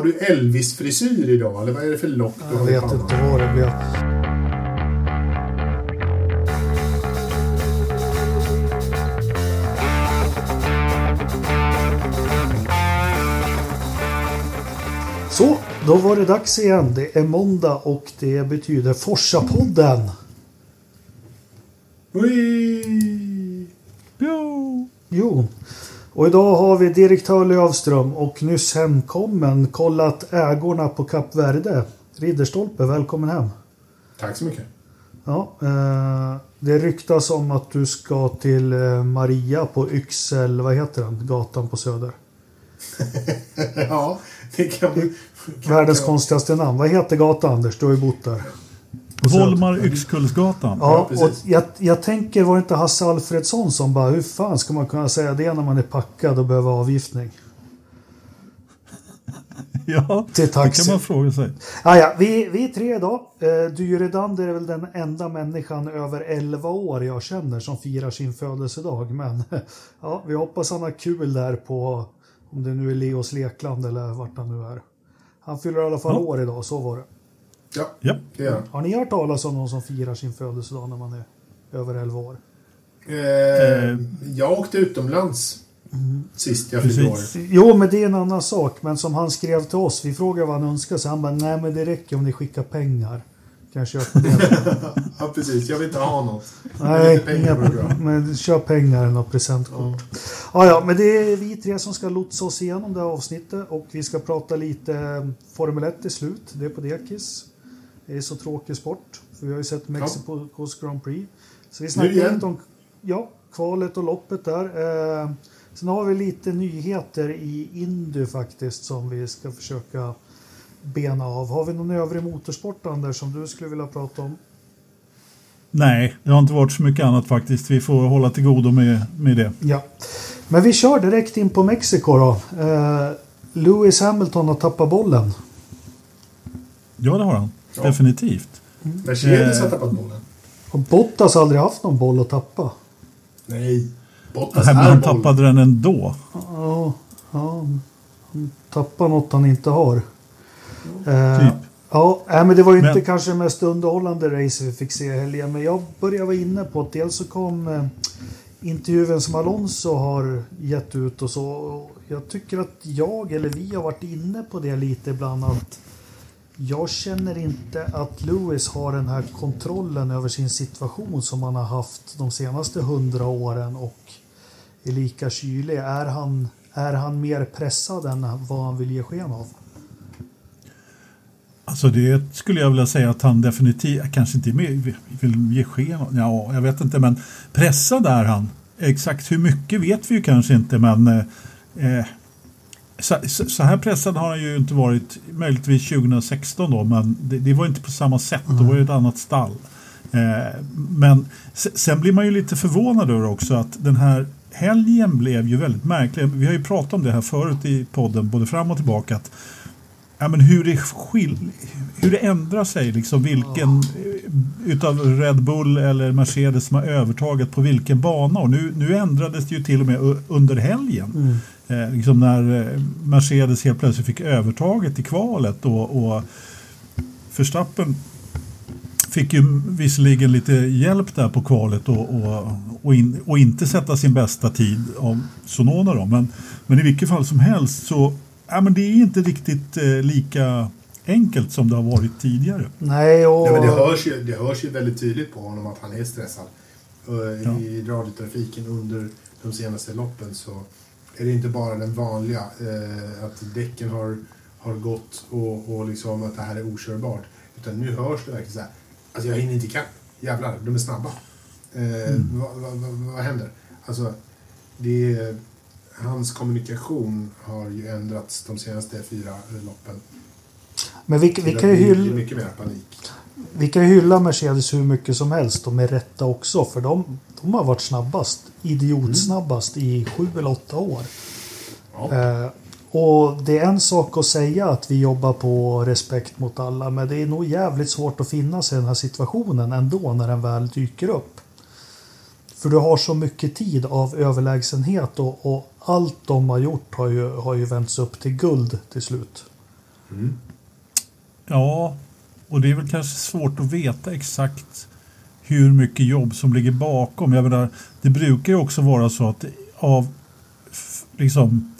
Har du Elvis-frisyr idag eller vad är det för lock du Jag har i vet inte vad det blev. Så, då var det dags igen. Det är måndag och det betyder Forsa-podden. Jo, och idag har vi direktör Lövström och nyss hemkommen kollat ägorna på Kap Verde. Ridderstolpe, välkommen hem. Tack så mycket. Ja, eh, det ryktas om att du ska till eh, Maria på Yxel, vad heter den, gatan på Söder? ja, det kan... kan Världens konstigaste namn. Vad heter gatan Anders? Du har ju bott där. Volmar Yxkullsgatan. Ja, och jag, jag tänker, var det inte Hasse Alfredsson som bara, hur fan ska man kunna säga det när man är packad och behöver avgiftning? Ja, Till det kan man fråga sig. Ah, ja, vi, vi är tre idag. Eh, du Redander är väl den enda människan över 11 år jag känner som firar sin födelsedag. Men ja, vi hoppas han har kul där på, om det nu är Leos lekland eller vart han nu är. Han fyller i alla fall Ja. år idag, så var det. Ja, Ja. det gör Har ni hört talas om någon som firar sin födelsedag när man är över 11 år? jag. Eh, jag åkte utomlands sist jag fyllde år. Jo, men det är en annan sak. Men som han skrev till oss, vi frågade vad han önskar sig. Han bara, nej men det räcker om ni skickar pengar. Kan jag köpa? Ja, precis. Jag vill inte ha något. Nej, inga, men köp pengar eller något presentkort. Ja. ja, men det är vi tre som ska lotsa oss igenom det här avsnittet och vi ska prata lite eh, Formel 1 till slut. Det är på dekis. Det är så tråkig sport. För vi har ju sett Mexicos Grand Prix. Så vi snackar lite om ja, kvalet och loppet där. Eh, sen har vi lite nyheter i Indy faktiskt som vi ska försöka bena av. Har vi någon övrig motorsport Anders som du skulle vilja prata om? Nej, det har inte varit så mycket annat faktiskt. Vi får hålla till godo med, med det. Ja, men vi kör direkt in på Mexiko då. Eh, Lewis Hamilton har tappat bollen. Ja, det har han. Ja. Definitivt. Mercedes Eh. har tappat bollen. Och Bottas har aldrig haft någon boll att tappa. Nej. Bottas Nej, men han boll. tappade den ändå. Ja, ja, han tappar något han inte har. Eh, Typ. Ja, men det var ju inte Men- kanske det mest underhållande race vi fick se i helgen. Men jag började vara inne på att dels så kom eh, intervjun som Alonso har gett ut och så. Och Jag tycker att jag, eller vi har varit inne på det lite ibland att jag känner inte att Lewis har den här kontrollen över sin situation som han har haft de senaste hundra åren och är lika kylig. Är han, är han mer pressad än vad han vill ge sken av? Alltså det skulle jag vilja säga att han definitivt, kanske inte mer vill ge sken av- ja jag vet inte men pressad är han. Exakt hur mycket vet vi ju kanske inte men eh, eh så, så här pressad har han ju inte varit möjligtvis 2016 då men det, det var inte på samma sätt, då var det ett annat stall. Eh, men se- sen blir man ju lite förvånad över också att den här helgen blev ju väldigt märklig. Vi har ju pratat om det här förut i podden både fram och tillbaka att Ja, men hur, det skil, hur det ändrar sig, liksom vilken eh, utav Red Bull eller Mercedes som har övertaget på vilken bana. Och nu, nu ändrades det ju till och med under helgen. Eh, liksom när eh, Mercedes helt plötsligt fick övertaget i kvalet och, och Verstappen fick ju visserligen lite hjälp där på kvalet och, och, och, in, och inte sätta sin bästa tid av Sonoda då. Men, men i vilket fall som helst så ja, men det är inte riktigt eh, lika enkelt som det har varit tidigare. Nej, och... Ja, men det, hörs ju, det hörs ju väldigt tydligt på honom att han är stressad. Eh, I radiotrafiken under de senaste loppen så är det inte bara den vanliga eh, att däcken har, har gått och, och liksom att det här är okörbart. Utan nu hörs det verkligen så här. Alltså jag hinner inte ikapp. Jävlar, de är snabba. Eh, vad, vad, vad, vad händer? Alltså, det är, hans kommunikation har ju ändrats de senaste fyra loppen. Men vi, vi, kan ju hylla, mycket mer panik. vi kan ju hylla Mercedes hur mycket som helst och med rätta också. För de, de har varit snabbast, idiotsnabbast i sju eller åtta år. Ja. Eh, och det är en sak att säga att vi jobbar på respekt mot alla. Men det är nog jävligt svårt att finna sig i den här situationen ändå när den väl dyker upp. För du har så mycket tid av överlägsenhet och, och allt de har gjort har ju, har ju vänts upp till guld till slut. Mm. Ja, och det är väl kanske svårt att veta exakt hur mycket jobb som ligger bakom. Jag menar, det brukar ju också vara så att av liksom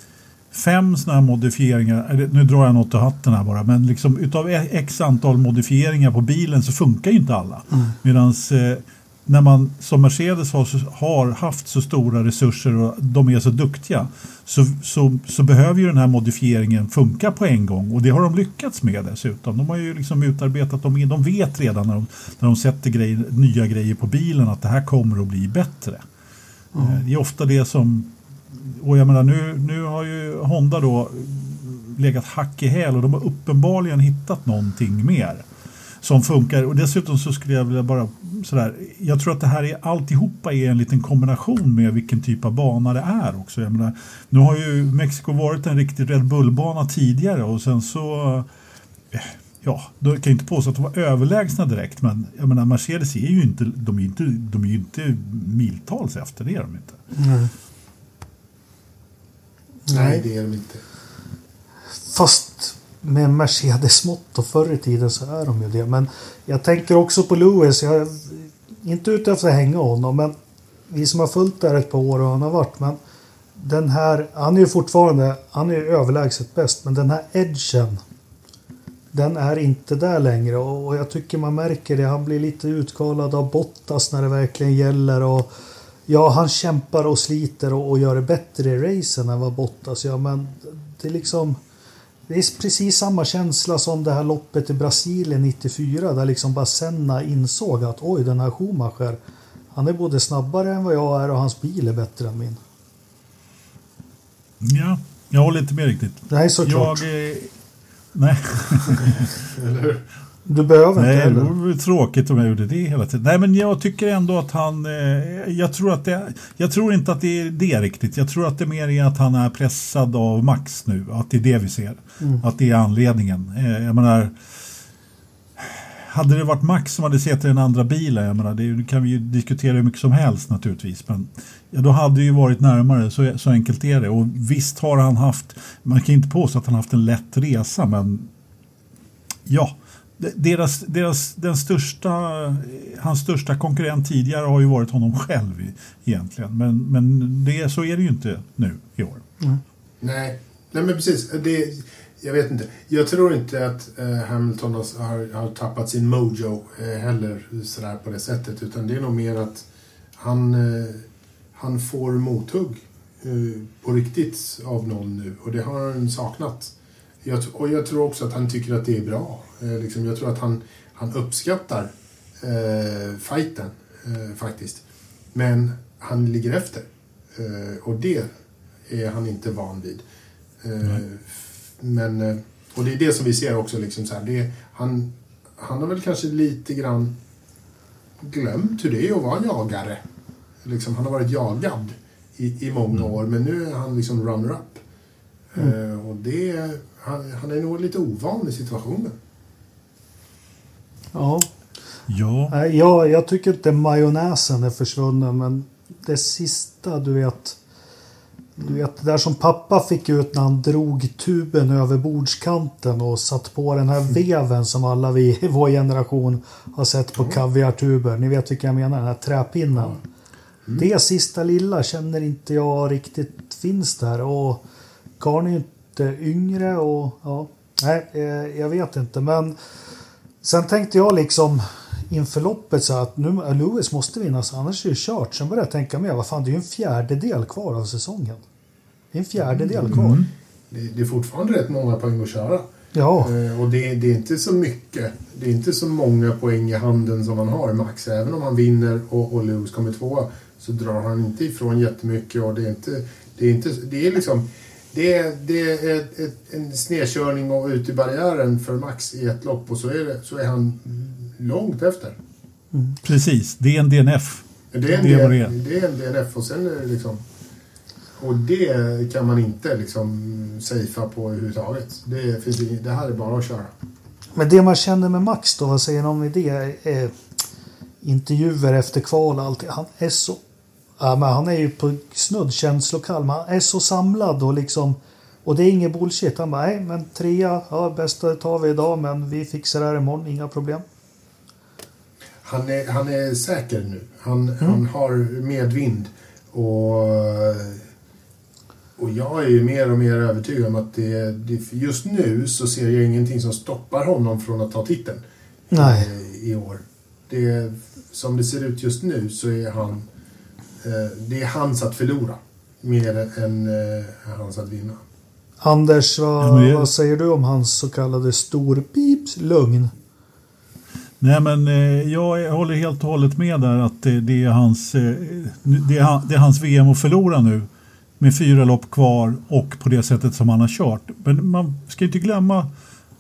fem sådana här modifieringar, nu drar jag något ur hatten här bara, men liksom utav x antal modifieringar på bilen så funkar ju inte alla. Mm. Medan eh, när man som Mercedes har, har, haft så stora resurser och de är så duktiga så, så, så, behöver ju den här modifieringen funka på en gång och det har de lyckats med dessutom. De har ju liksom utarbetat, de, de vet redan när de, när de sätter grejer, nya grejer på bilen att det här kommer att bli bättre. Mm. Det är ofta det som, och jag menar nu, nu har ju Honda då legat hack i häl och de har uppenbarligen hittat någonting mer som funkar. Och dessutom så skulle jag vilja bara sådär, jag tror att det här är alltihopa är en liten kombination med vilken typ av bana det är också. Jag menar, nu har ju Mexiko varit en riktig Red Bull-bana tidigare och sen så eh, Ja, då kan jag inte påstå att de var överlägsna direkt men jag menar Mercedes är ju inte, de är inte, de är ju inte miltals efter det är de inte. Mm. Nej, det är de inte. Fast med Mercedes-mått och förr i tiden så är de ju det. Men jag tänker också på Lewis. Jag är inte ute efter att hänga honom, men vi som har följt där ett par år och han har varit. Men den här, han är ju fortfarande, han är ju överlägset bäst, men den här edgen. Den är inte där längre och jag tycker man märker det. Han blir lite utkalad av Bottas när det verkligen gäller. Och ja, han kämpar och sliter och, och gör det bättre i racen än vad Bottas gör, men det är liksom det är precis samma känsla som det här loppet i Brasilien 94 där liksom bara Senna insåg att oj den här Schumacher han är både snabbare än vad jag är och hans bil är bättre än min. Ja, jag håller inte med riktigt. Nej, såklart. Jag, eh, nej. Du behöver Nej, inte heller. det vore tråkigt om jag gjorde det hela tiden. Nej, men jag tycker ändå att han... Eh, jag, tror att det, jag tror inte att det är det riktigt. Jag tror att det mer är att han är pressad av Max nu. Att det är det vi ser. Mm. Att det är anledningen. Eh, jag menar... Hade det varit Max som hade sett i den andra bilen, jag menar, det kan vi ju diskutera hur mycket som helst naturligtvis, men ja, då hade det ju varit närmare, så, så enkelt är det. Och visst har han haft, man kan inte påstå att han haft en lätt resa, men ja, deras, deras, den största, hans största konkurrent tidigare har ju varit honom själv egentligen. Men, men det, så är det ju inte nu i år. Mm. Nej. Nej, men precis. Det, jag vet inte. Jag tror inte att eh, Hamilton har, har, tappat sin mojo eh, heller sådär på det sättet. Utan det är nog mer att han, eh, han får mothugg eh, på riktigt av någon nu. Och det har han saknat. Jag, och jag tror också att han tycker att det är bra. Eh, liksom, jag tror att han, han uppskattar eh, fighten eh, faktiskt. Men han ligger efter. Eh, och det är han inte van vid. Eh, men, eh, och det är det som vi ser också. Liksom, så här, det, han, han har väl kanske lite grann glömt hur det är att vara jagare. Liksom, han har varit jagad i, i många mm. år men nu är han liksom runner-up. Mm. och det, han, han är nog lite ovan i situationen. Ja. Ja. ja. Jag tycker inte majonnäsen är försvunnen men det sista du vet. Du vet det där som pappa fick ut när han drog tuben över bordskanten och satt på den här veven som alla vi i vår generation har sett på kaviartuber. Ni vet vilka jag menar, den här träpinnen. Mm. Det sista lilla känner inte jag riktigt finns där och Karn är ju inte yngre och ja, nej, eh, jag vet inte men Sen tänkte jag liksom inför loppet så att nu Lewis måste vinna så annars är det kört. Sen började jag tänka mer, vad fan det är ju en fjärdedel kvar av säsongen. Det är en fjärdedel mm. kvar. Mm. Det, det, är fortfarande rätt många poäng att köra. Ja. Eh, och det, det, är inte så mycket. Det är inte så många poäng i handen som man har Max. Även om han vinner och, och Lewis kommer tvåa så drar han inte ifrån jättemycket och det är inte... Det är, inte, det är liksom det är, det är ett, ett, en snedkörning och ut i barriären för Max i ett lopp och så är, det, så är han långt efter. Mm. Precis, det är en DNF. Det är en, det, det, det är en DNF och sen är det liksom... Och det kan man inte liksom safea på överhuvudtaget. Det, finns, det här är bara att köra. Men det man känner med Max då, vad säger ni om det? Är intervjuer efter kval och allt. Han är så Ja, men han är ju på snudd känslokall. Men han är så samlad och liksom Och det är inget bullshit. Han bara, nej men trea, ja bästa tar vi idag men vi fixar det här imorgon, inga problem. Han är, han är säker nu. Han, mm. han har medvind. Och, och jag är ju mer och mer övertygad om att det, det, just nu så ser jag ingenting som stoppar honom från att ta titeln. Nej. I, i år. Det, som det ser ut just nu så är han... Eh, det är hans att förlora. Mer än eh, hans att vinna. Anders, vad, ja, vad säger du om hans så kallade storpips lugn? Nej men eh, jag håller helt och hållet med där att det, det, är hans, eh, det, är, det är hans VM att förlora nu. Med fyra lopp kvar och på det sättet som han har kört. Men man ska inte glömma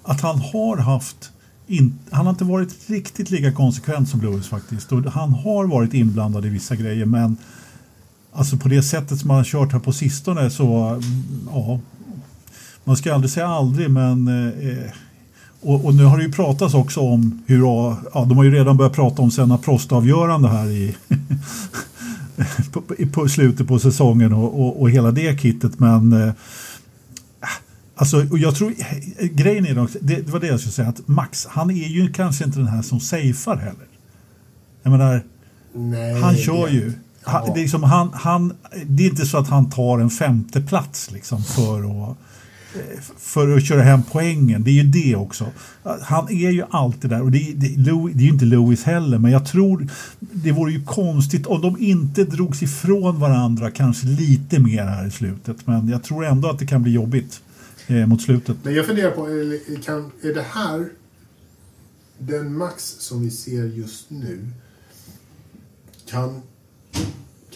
att han har haft in, han har inte varit riktigt lika konsekvent som Lewis faktiskt. Och han har varit inblandad i vissa grejer men alltså på det sättet som han har kört här på sistone så mm, ja, man ska aldrig säga aldrig men eh, eh, och, och, nu har det ju pratats också om hur, ja, de har ju redan börjat prata om sena Prost-avgörande här i på, på, slutet på säsongen och, och, och hela det kittet men eh, Alltså, och jag tror, grejen är också, det, det var det jag skulle säga, att Max, han är ju kanske inte den här som safear heller. Jag menar, Nej, han kör ju. Han, det, är liksom, han, han, det är inte så att han tar en femte plats liksom för att för att köra hem poängen. Det är ju det också. Han är ju alltid där och det, det, det är ju inte Lewis heller men jag tror det vore ju konstigt om de inte drogs ifrån varandra kanske lite mer här i slutet. Men jag tror ändå att det kan bli jobbigt eh, mot slutet. Men jag funderar på, kan, är det här den Max som vi ser just nu kan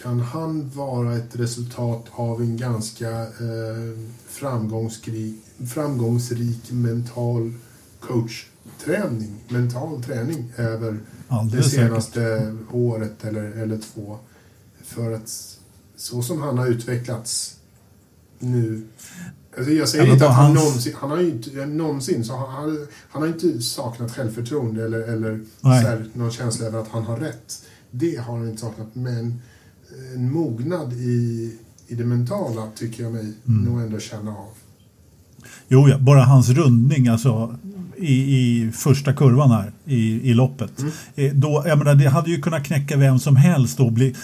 kan han vara ett resultat av en ganska eh, framgångsrik, framgångsrik mental coachträning, mental träning över Alldeles det senaste säkert. året eller, eller två. För att så som han har utvecklats nu Alltså jag säger inte att han hans... någonsin, han har inte någonsin, så han, han, har inte saknat självförtroende eller, eller här, någon känsla över att han har rätt. Det har han inte saknat, men en mognad i, i det mentala tycker jag mig mm. nog ändå känna av. Jo, ja, bara hans rundning alltså, i, i första kurvan här i, i loppet. Mm. Eh, då, jag menar, det hade ju kunnat knäcka vem som helst. Och bli,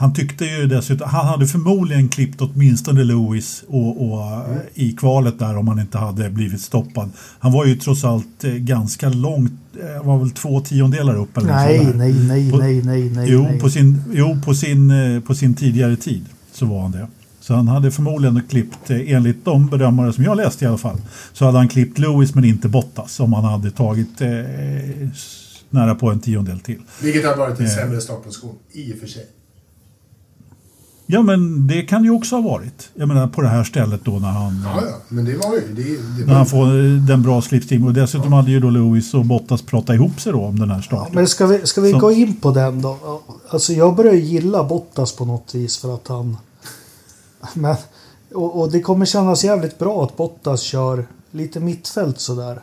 han tyckte ju dessutom, han hade förmodligen klippt åtminstone Lewis och, och mm. i kvalet där om han inte hade blivit stoppad. Han var ju trots allt eh, ganska långt, eh, var väl två tiondelar upp eller nej, nej, nej, på, nej, nej, nej. Jo, nej. På, sin, jo på, sin, eh, på sin tidigare tid så var han det. Så han hade förmodligen klippt, enligt de bedömare som jag läste i alla fall, så hade han klippt Lewis men inte Bottas om han hade tagit eh, nära på en tiondel till. Vilket hade varit en eh, sämre startposition i och för sig. Ja, men det kan det ju också ha varit. Jag menar på det här stället då när han... Ja, ja. men det var ju... Det, det var... När han får den bra slipstream. Och dessutom ja. hade ju då Lewis och Bottas pratat ihop sig då om den här starten. Ja, men ska vi, ska vi Så... gå in på den då? Alltså jag börjar gilla Bottas på något vis för att han... Men, och, och det kommer kännas jävligt bra att Bottas kör lite mittfält sådär.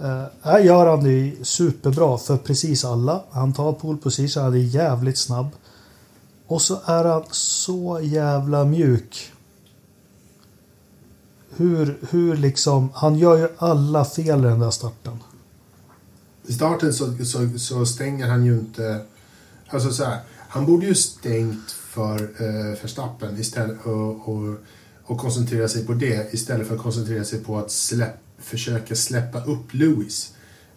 Uh, här gör han det superbra för precis alla. Han tar pole position, han är jävligt snabb. Och så är han så jävla mjuk. Hur, hur liksom, han gör ju alla fel i den där starten. I starten så, så, så stänger han ju inte, alltså så här, han borde ju stängt för eh, Verstappen istället och, och, och koncentrera sig på det istället för att koncentrera sig på att släpp, försöka släppa upp Lewis.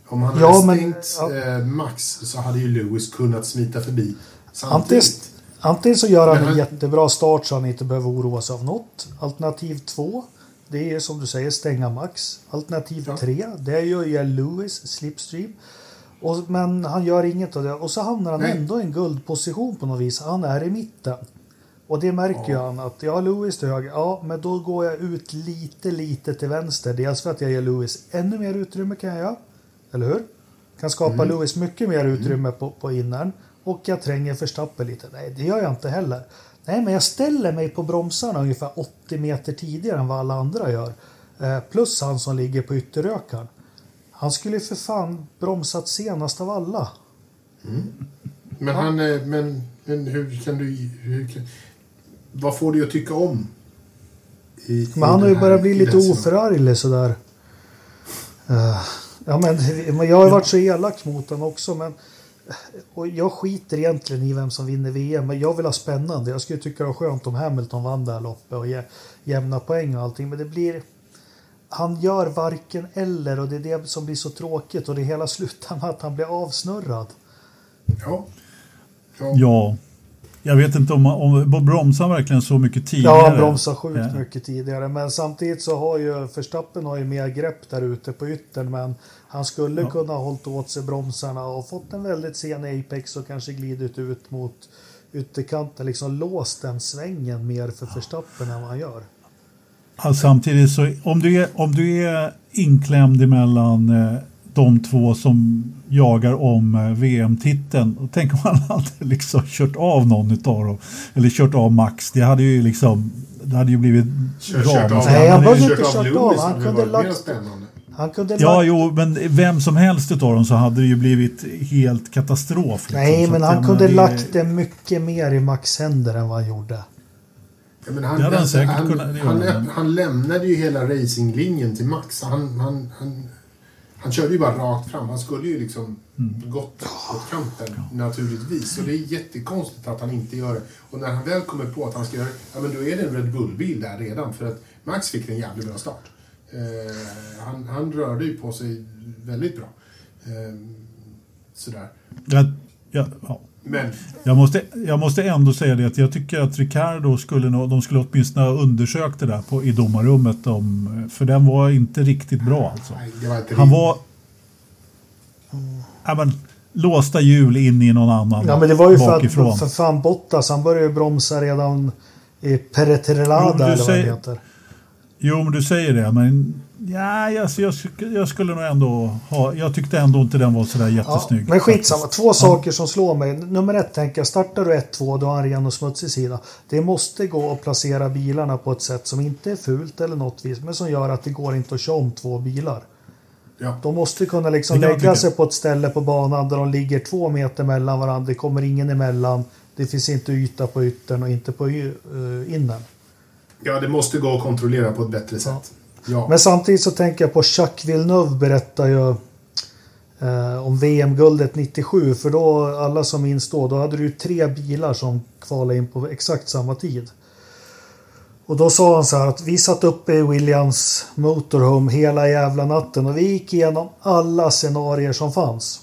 Om han ja, hade stängt men, ja. eh, Max så hade ju Lewis kunnat smita förbi samtidigt. Antingen så gör han en jättebra start så han inte behöver oroa sig av något. Alternativ två, det är som du säger stänga Max. Alternativ ja. tre, det gör Lewis slipstream. Och, men han gör inget av det och så hamnar han Nej. ändå i en guldposition på något vis. Han är i mitten. Och det märker ja. han att ja, Lewis till höger, ja, men då går jag ut lite, lite till vänster. Dels för att jag ger Lewis ännu mer utrymme kan jag göra. Eller hur? Kan skapa mm. Lewis mycket mer utrymme mm. på, på innern och jag tränger Verstappen lite. Nej, det gör jag inte heller. Nej, men jag ställer mig på bromsarna ungefär 80 meter tidigare än vad alla andra gör. Eh, plus han som ligger på ytterökaren. Han skulle för fan bromsat senast av alla. Mm. Men, ja. han, men, men hur kan du... Hur kan, vad får du att tycka om i, Men han har ju börjat bli lite oförarglig sådär. Uh, ja, men, jag har ju varit så elak mot honom också. Men, och jag skiter egentligen i vem som vinner VM, men jag vill ha spännande. Jag skulle tycka det var skönt om Hamilton vann det här loppet och jämna poäng och allting. Men det blir... Han gör varken eller och det är det som blir så tråkigt och det hela slutar med att han blir avsnurrad. Ja. ja. Ja. Jag vet inte om, om bromsar han verkligen så mycket tidigare. Ja, han bromsar sjukt Ja. mycket tidigare. Men samtidigt så har ju Verstappen har ju mer grepp där ute på yttern. Men han skulle Ja. kunna ha hållit åt sig bromsarna och fått en väldigt sen apex och kanske glidit ut mot ytterkanten. Liksom låst den svängen mer för Verstappen än vad han gör. Ja, samtidigt så om du är, om du är inklämd emellan eh, de två som jagar om eh, VM-titeln. Och tänk om han hade liksom kört av någon utav dem. Eller kört av Max. Det hade ju liksom det hade ju blivit Kör, kört av. Nej, han behövde inte av kört av. Lewis, Han kunde lagt- spännande. Han kunde Ja, jo, men vem som helst utav dem så hade det ju blivit helt katastrof. liksom. Nej, men han jag kunde det- lagt det mycket mer i Max händer än vad han gjorde. Ja, men han, hade han säkert han, kunnat han, men- han lämnade ju hela racinglinjen till Max. Han, han, han, han körde ju bara rakt fram. Han skulle ju liksom Mm. gått åt kanten naturligtvis. Så det är jättekonstigt att han inte gör det. Och när han väl kommer på att han ska göra det, ja men då är det en Red Bull-bil där redan. För att Max fick en jävligt bra start. Eh, han, han rörde ju på sig väldigt bra. Eh, sådär. Jag, jag, ja. Men Jag måste, jag måste ändå säga det att jag tycker att Ricardo skulle de skulle åtminstone ha undersökt det där på, i domarrummet. Om, för den var inte riktigt bra alltså. nej, det var inte Han var... Ja, men, låsta hjul in i någon annan Ja, men det var ju för bakifrån. att för fan Bottas, han började ju bromsa redan i Peretrelada eller vad säger- det heter. Jo, men du säger det. Men ja, alltså, jag, jag skulle nog ändå ha... Jag tyckte ändå inte den var sådär Ja, jättesnygg. men skitsamma, två saker som slår mig. Nummer ett tänker jag, startar du 1-2 då har han ren och smutsig sida. Det måste gå att placera bilarna på ett sätt som inte är fult eller något vis, men som gör att det går inte att köra om två bilar. Ja. De måste kunna liksom lägga sig på ett ställe på banan där de ligger två meter mellan varandra. Det kommer ingen emellan. Det finns inte yta på yttern och inte på eh, innen. Ja, det måste gå att kontrollera på ett bättre sätt. Ja. Men samtidigt så tänker jag på Jacques Villeneuve berättar ju eh, om VM-guldet 97. För då, alla som minns då, då hade du ju tre bilar som kvalade in på exakt samma tid. Och då sa han så här att vi satt uppe i Williams motorhome hela jävla natten och vi gick igenom alla scenarier som fanns.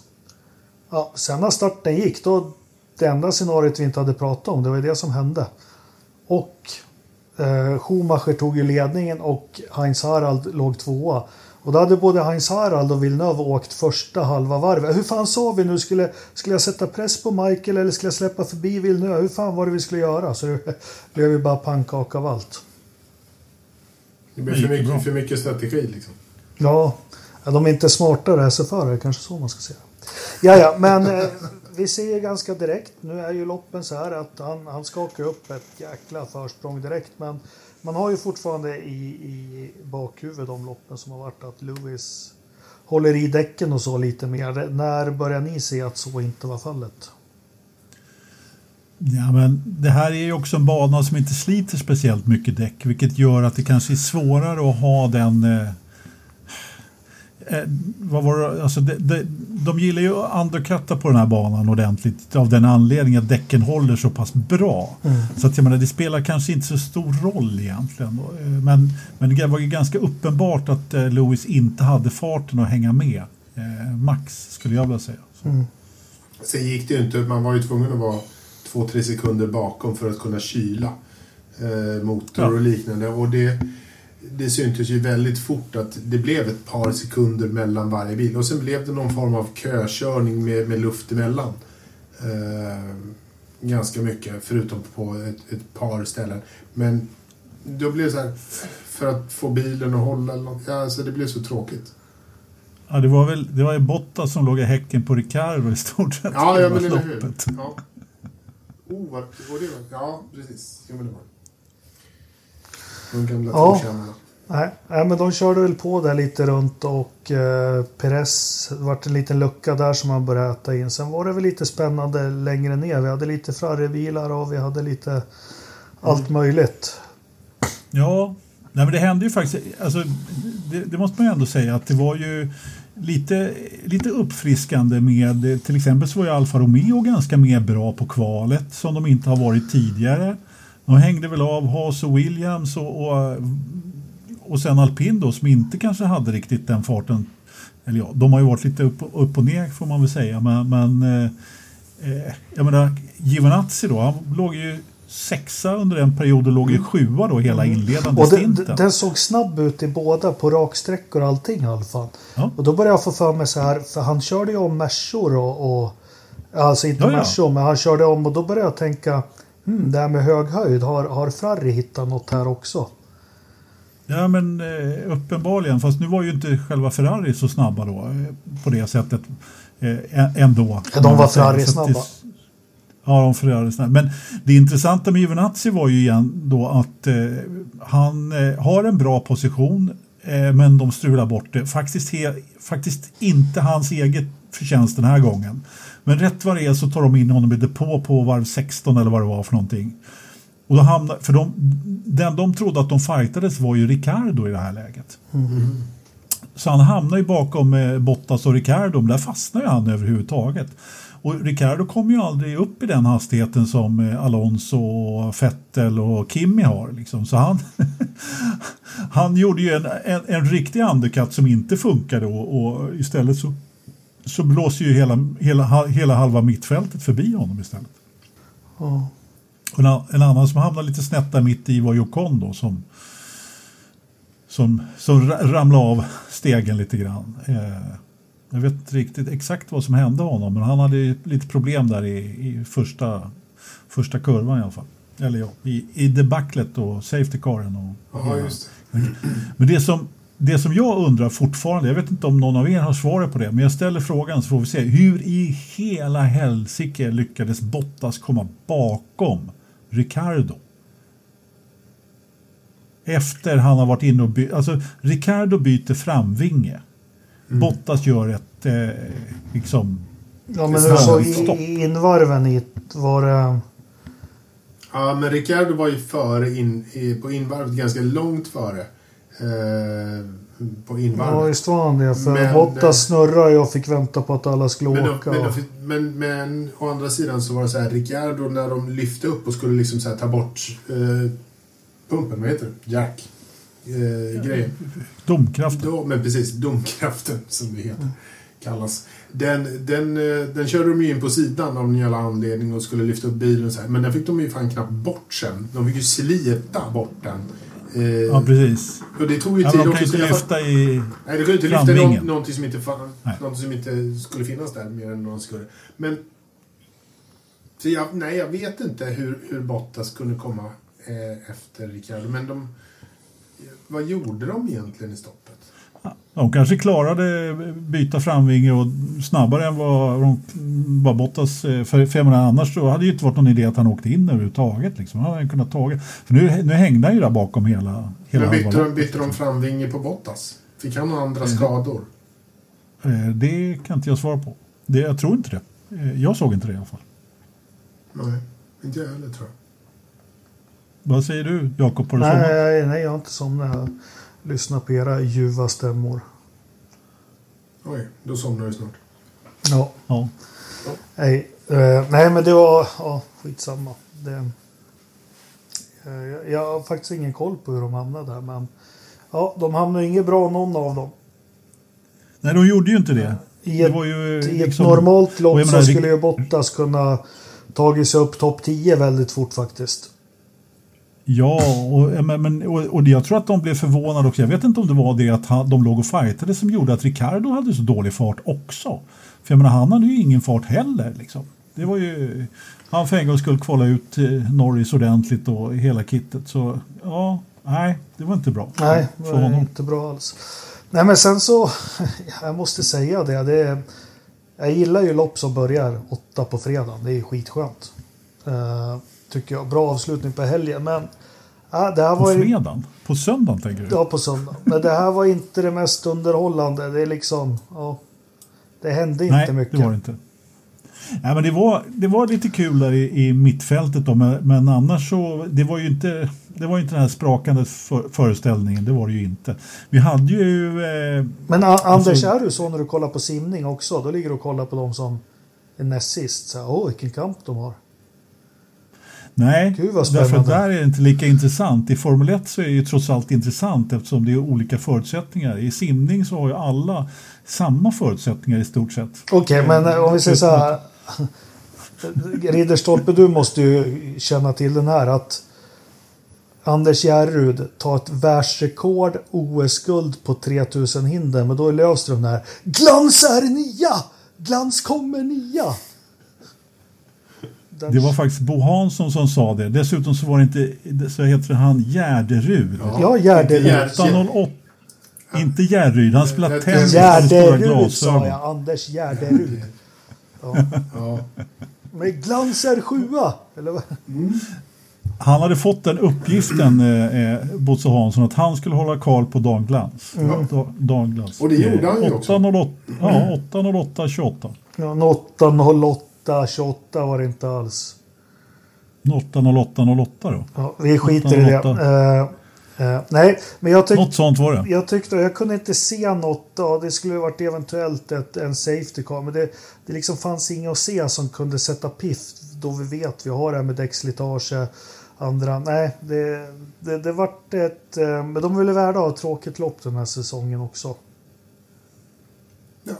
Ja, sen när starten gick, då det enda scenariot vi inte hade pratat om, det var det som hände. Och eh, Schumacher tog ju ledningen och Heinz Harald låg tvåa. Och då hade både Heinz Harald och Villeneuve åkt första halva varvet. Hur fan sa vi nu? Skulle, skulle jag sätta press på Michael eller skulle jag släppa förbi Villeneuve? Hur fan var det vi skulle göra? Så det blev ju bara pannkaka av allt. Det Det för mycket, för mycket strategi liksom. Ja, de är inte smartare SFR, kanske så man ska säga. Ja, ja, men eh, vi ser ganska direkt, nu är ju loppen så här att han, han skakar upp ett jäkla försprång direkt, men man har ju fortfarande i, i bakhuvudet de loppen som har varit att Lewis håller i däcken och så lite mer. När börjar ni se att så inte var fallet? Ja, men det här är ju också en bana som inte sliter speciellt mycket däck, vilket gör att det kanske är svårare att ha den... Eh, eh, vad var det? Alltså de, de, de gillar ju att undercutta på den här banan ordentligt av den anledningen att däcken håller så pass bra. Så att jag menar, det spelar kanske inte så stor roll egentligen. Eh, Men, men det var ju ganska uppenbart att eh, Lewis inte hade farten att hänga med. Eh, max, skulle jag vilja säga. Så. Sen gick det ju inte. Man var ju tvungen att vara två, tre sekunder bakom för att kunna kyla eh, motor Ja. och liknande. Och det, det syntes ju väldigt fort att det blev ett par sekunder mellan varje bil. Och sen blev det någon form av kökörning med, med luft emellan. Eh, ganska mycket, förutom på ett, ett par ställen. Men då blev det så här, för att få bilen att hålla eller något. Ja, alltså det blev så tråkigt. Ja, det var väl det var ju Bottas som låg i häcken på Ricardo i stort sett. Ja, ja men eller hur. Ja. Oh, vad, och det var, ja, precis. Jo, men det var det. De gamla Ja. trotjänarna. Nej, nej, men de körde väl på där lite runt och eh, Perez vart en liten lucka där som han började äta in. Sen var det väl lite spännande längre ner. Vi hade lite Ferrari-bilar och vi hade lite allt möjligt. Ja, Nej, men det hände ju faktiskt, alltså, det, det, måste man ju ändå säga att det var ju lite, lite uppfriskande med, till exempel så var ju Alfa Romeo ganska mer bra på kvalet som de inte har varit tidigare. De hängde väl av Haas och Williams och, och, och sen Alpin då som inte kanske hade riktigt den farten. Eller ja, de har ju varit lite upp, upp och ner får man väl säga men, men eh, eh jag menar Giovinazzi då, han låg ju sexa under en period och låg i sjua då hela mm. inledande och stinten. Den såg snabb ut i båda på raksträckor och allting i alla fall. Ja. Och då började jag få för mig så här, för han körde ju om Mersor och, och Alltså inte ja, Mersor, men han körde om och då började jag tänka hmm, det här med hög höjd, har, har Ferrari hittat något här också? Ja men eh, uppenbarligen, fast nu var ju inte själva Ferrari så snabba då eh, på det sättet eh, ändå. Ja, de var Ferrari snabba. Ja, de förlorade snabbt. Men det intressanta med Juvenazzi var ju igen då att eh, han eh, har en bra position eh, men de strular bort det. Faktiskt, he, faktiskt inte hans eget förtjänst den här gången. Men rätt vad det är så tar de in honom i depå på varv 16 eller vad det var för någonting. Och då hamnar, för de, den de trodde att de fightades var ju Ricardo i det här läget. Mm. Så han hamnar ju bakom eh, Bottas och Ricardo, men där fastnar ju han överhuvudtaget. Och Ricardo kom ju aldrig upp i den hastigheten som eh, Alonso, Vettel och Kimi har. Liksom. Så han, han gjorde ju en, en, en riktig undercut som inte funkade och, och istället så, så blåser ju hela, hela, hela halva mittfältet förbi honom istället. Och en, en, annan som hamnade lite snett där mitt i var Jocon då som, som, som ramlade av stegen lite grann. Eh, jag vet inte riktigt exakt vad som hände honom men han hade lite problem där i, i första, första kurvan i alla fall. Eller ja, i, i debaclet och safety caren. Och, Aha, just det. Men det som, det som jag undrar fortfarande, jag vet inte om någon av er har svaret på det, men jag ställer frågan så får vi se. Hur i hela helsike lyckades Bottas komma bakom Ricardo? Efter han har varit inne och bytt, alltså Ricardo byter framvinge. Mm. Bottas gör ett eh, liksom... Ja men du såg invarven i var det... Ja men Ricardo var ju före in, i, på invarvet ganska långt före. Eh, på invarvet. Ja det. För men, Bottas snurrade och fick vänta på att alla skulle men, åka. Men, men, men, å andra sidan så var det så här Ricardo när de lyfte upp och skulle liksom så här, ta bort eh, pumpen, vad heter det? Jack eh, grejen. Domkraften. Do, men precis, domkraften som det heter. Kallas. Den, den, eh, den körde de ju in på sidan av någon jävla anledning och skulle lyfta upp bilen så här. Men den fick de ju fan knappt bort sen. De fick ju slita bort den. Eh, ja, precis. Och det tog ju tid ja, de kan inte lyfta i Nej, de kunde inte lyfta någon, någonting, som inte fann, någonting som inte skulle finnas där mer än någon skulle. Men... Så jag, nej, jag vet inte hur, hur Bottas kunde komma eh, efter Ricardo. Men de vad gjorde de egentligen i stoppet? De kanske klarade byta framvinge och snabbare än vad, vad Bottas... För, för jag menar, annars så hade det ju inte varit någon idé att han åkte in överhuvudtaget. Liksom. Han hade kunnat tagit. För nu, nu hängde han ju där bakom hela... hela Men bytte, de, bytte de framvinge på Bottas? Fick han några andra mm. skador? Eh, det kan inte jag svara på. Det, jag tror inte det. Eh, jag såg inte det i alla fall. Nej, inte jag heller tror jag. Vad säger du Jakob? Nej, nej, nej, jag har inte somnat. Jag lyssnar på era ljuva stämmor. Oj, då somnar du snart. Ja. ja. Nej, eh, nej, men det var ja, skitsamma. Det, eh, jag har faktiskt ingen koll på hur de hamnade där, men ja, de hamnade inget bra någon av dem. Nej, de gjorde ju inte det. I ett, det ju, i ett liksom, normalt lopp så skulle ju Bottas kunna tagit sig upp topp 10 väldigt fort faktiskt. Ja, och, men, och, och jag tror att de blev förvånade också. Jag vet inte om det var det att de låg och fightade som gjorde att Ricardo hade så dålig fart också. För jag menar, han hade ju ingen fart heller. Liksom. Det var ju, han för en gång skulle kvala ut Norris ordentligt och hela kittet. Så ja, nej, det var inte bra. Nej, det var honom. inte bra alls. Nej, men sen så, jag måste säga det. det jag gillar ju lopp som börjar åtta på fredag. Det är skitskönt. Uh, tycker jag. Bra avslutning på helgen. Men, ja, det här på var fredagen? På söndagen tänker du? Ja, på söndagen. Men det här var inte det mest underhållande. Det är liksom... Ja, det hände inte Nej, mycket. det var det inte. Ja, men det, var, det var lite kul där i, i mittfältet då, men, men annars så det var ju inte det var inte den här sprakande för, föreställningen, det var det ju inte. Vi hade ju... Eh, men a, Anders, alltså, är du så när du kollar på simning också? Då ligger du och kollar på de som är näst sist. Åh, vilken kamp de har. Nej, därför att där är det inte lika intressant. I Formel 1 så är det ju trots allt intressant eftersom det är olika förutsättningar. I simning så har ju alla samma förutsättningar i stort sett. Okej, okay, men om vi säger så här. Ridderstolpe, du måste ju känna till den här att Anders Järrud tar ett världsrekord OS-guld på 3000 hinder, men då är Lövström där. Glans är nia! Glans kommer nia! Det var faktiskt Bo Hansson som sa det. Dessutom så var det inte, så heter han Gärderud. Ja, Gärderud. 808. Inte Järryd, han spelar tennis Gärderud sa jag, Anders Gärderud. Ja. ja. Men glans är sjua, eller vad? Mm. Han hade fått den uppgiften, eh, eh, Bosse Hansson, att han skulle hålla koll på Dan Glans. Mm. Dan Glans. Och det gjorde han ju också. 808, ja, 808 28. Ja, 808 28 var det inte alls. 808 08 då? Ja, vi skiter 808. i det. Uh, uh, nej, men jag tyckte... Något sånt var det. Jag tyckte, jag kunde inte se något. Ja, det skulle varit eventuellt ett, en safety car. Men det, det liksom fanns inget att se som kunde sätta piff. Då vi vet vi har det här med däckslitage andra. Nej, det, det, det vart ett... Eh, men de ville värda ha ett tråkigt lopp den här säsongen också. Ja.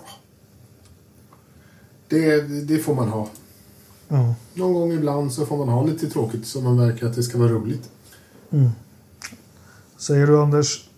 Det, det får man ha. Ja. Någon gång ibland så får man ha lite tråkigt så man märker att det ska vara roligt. Mm. Säger du Anders?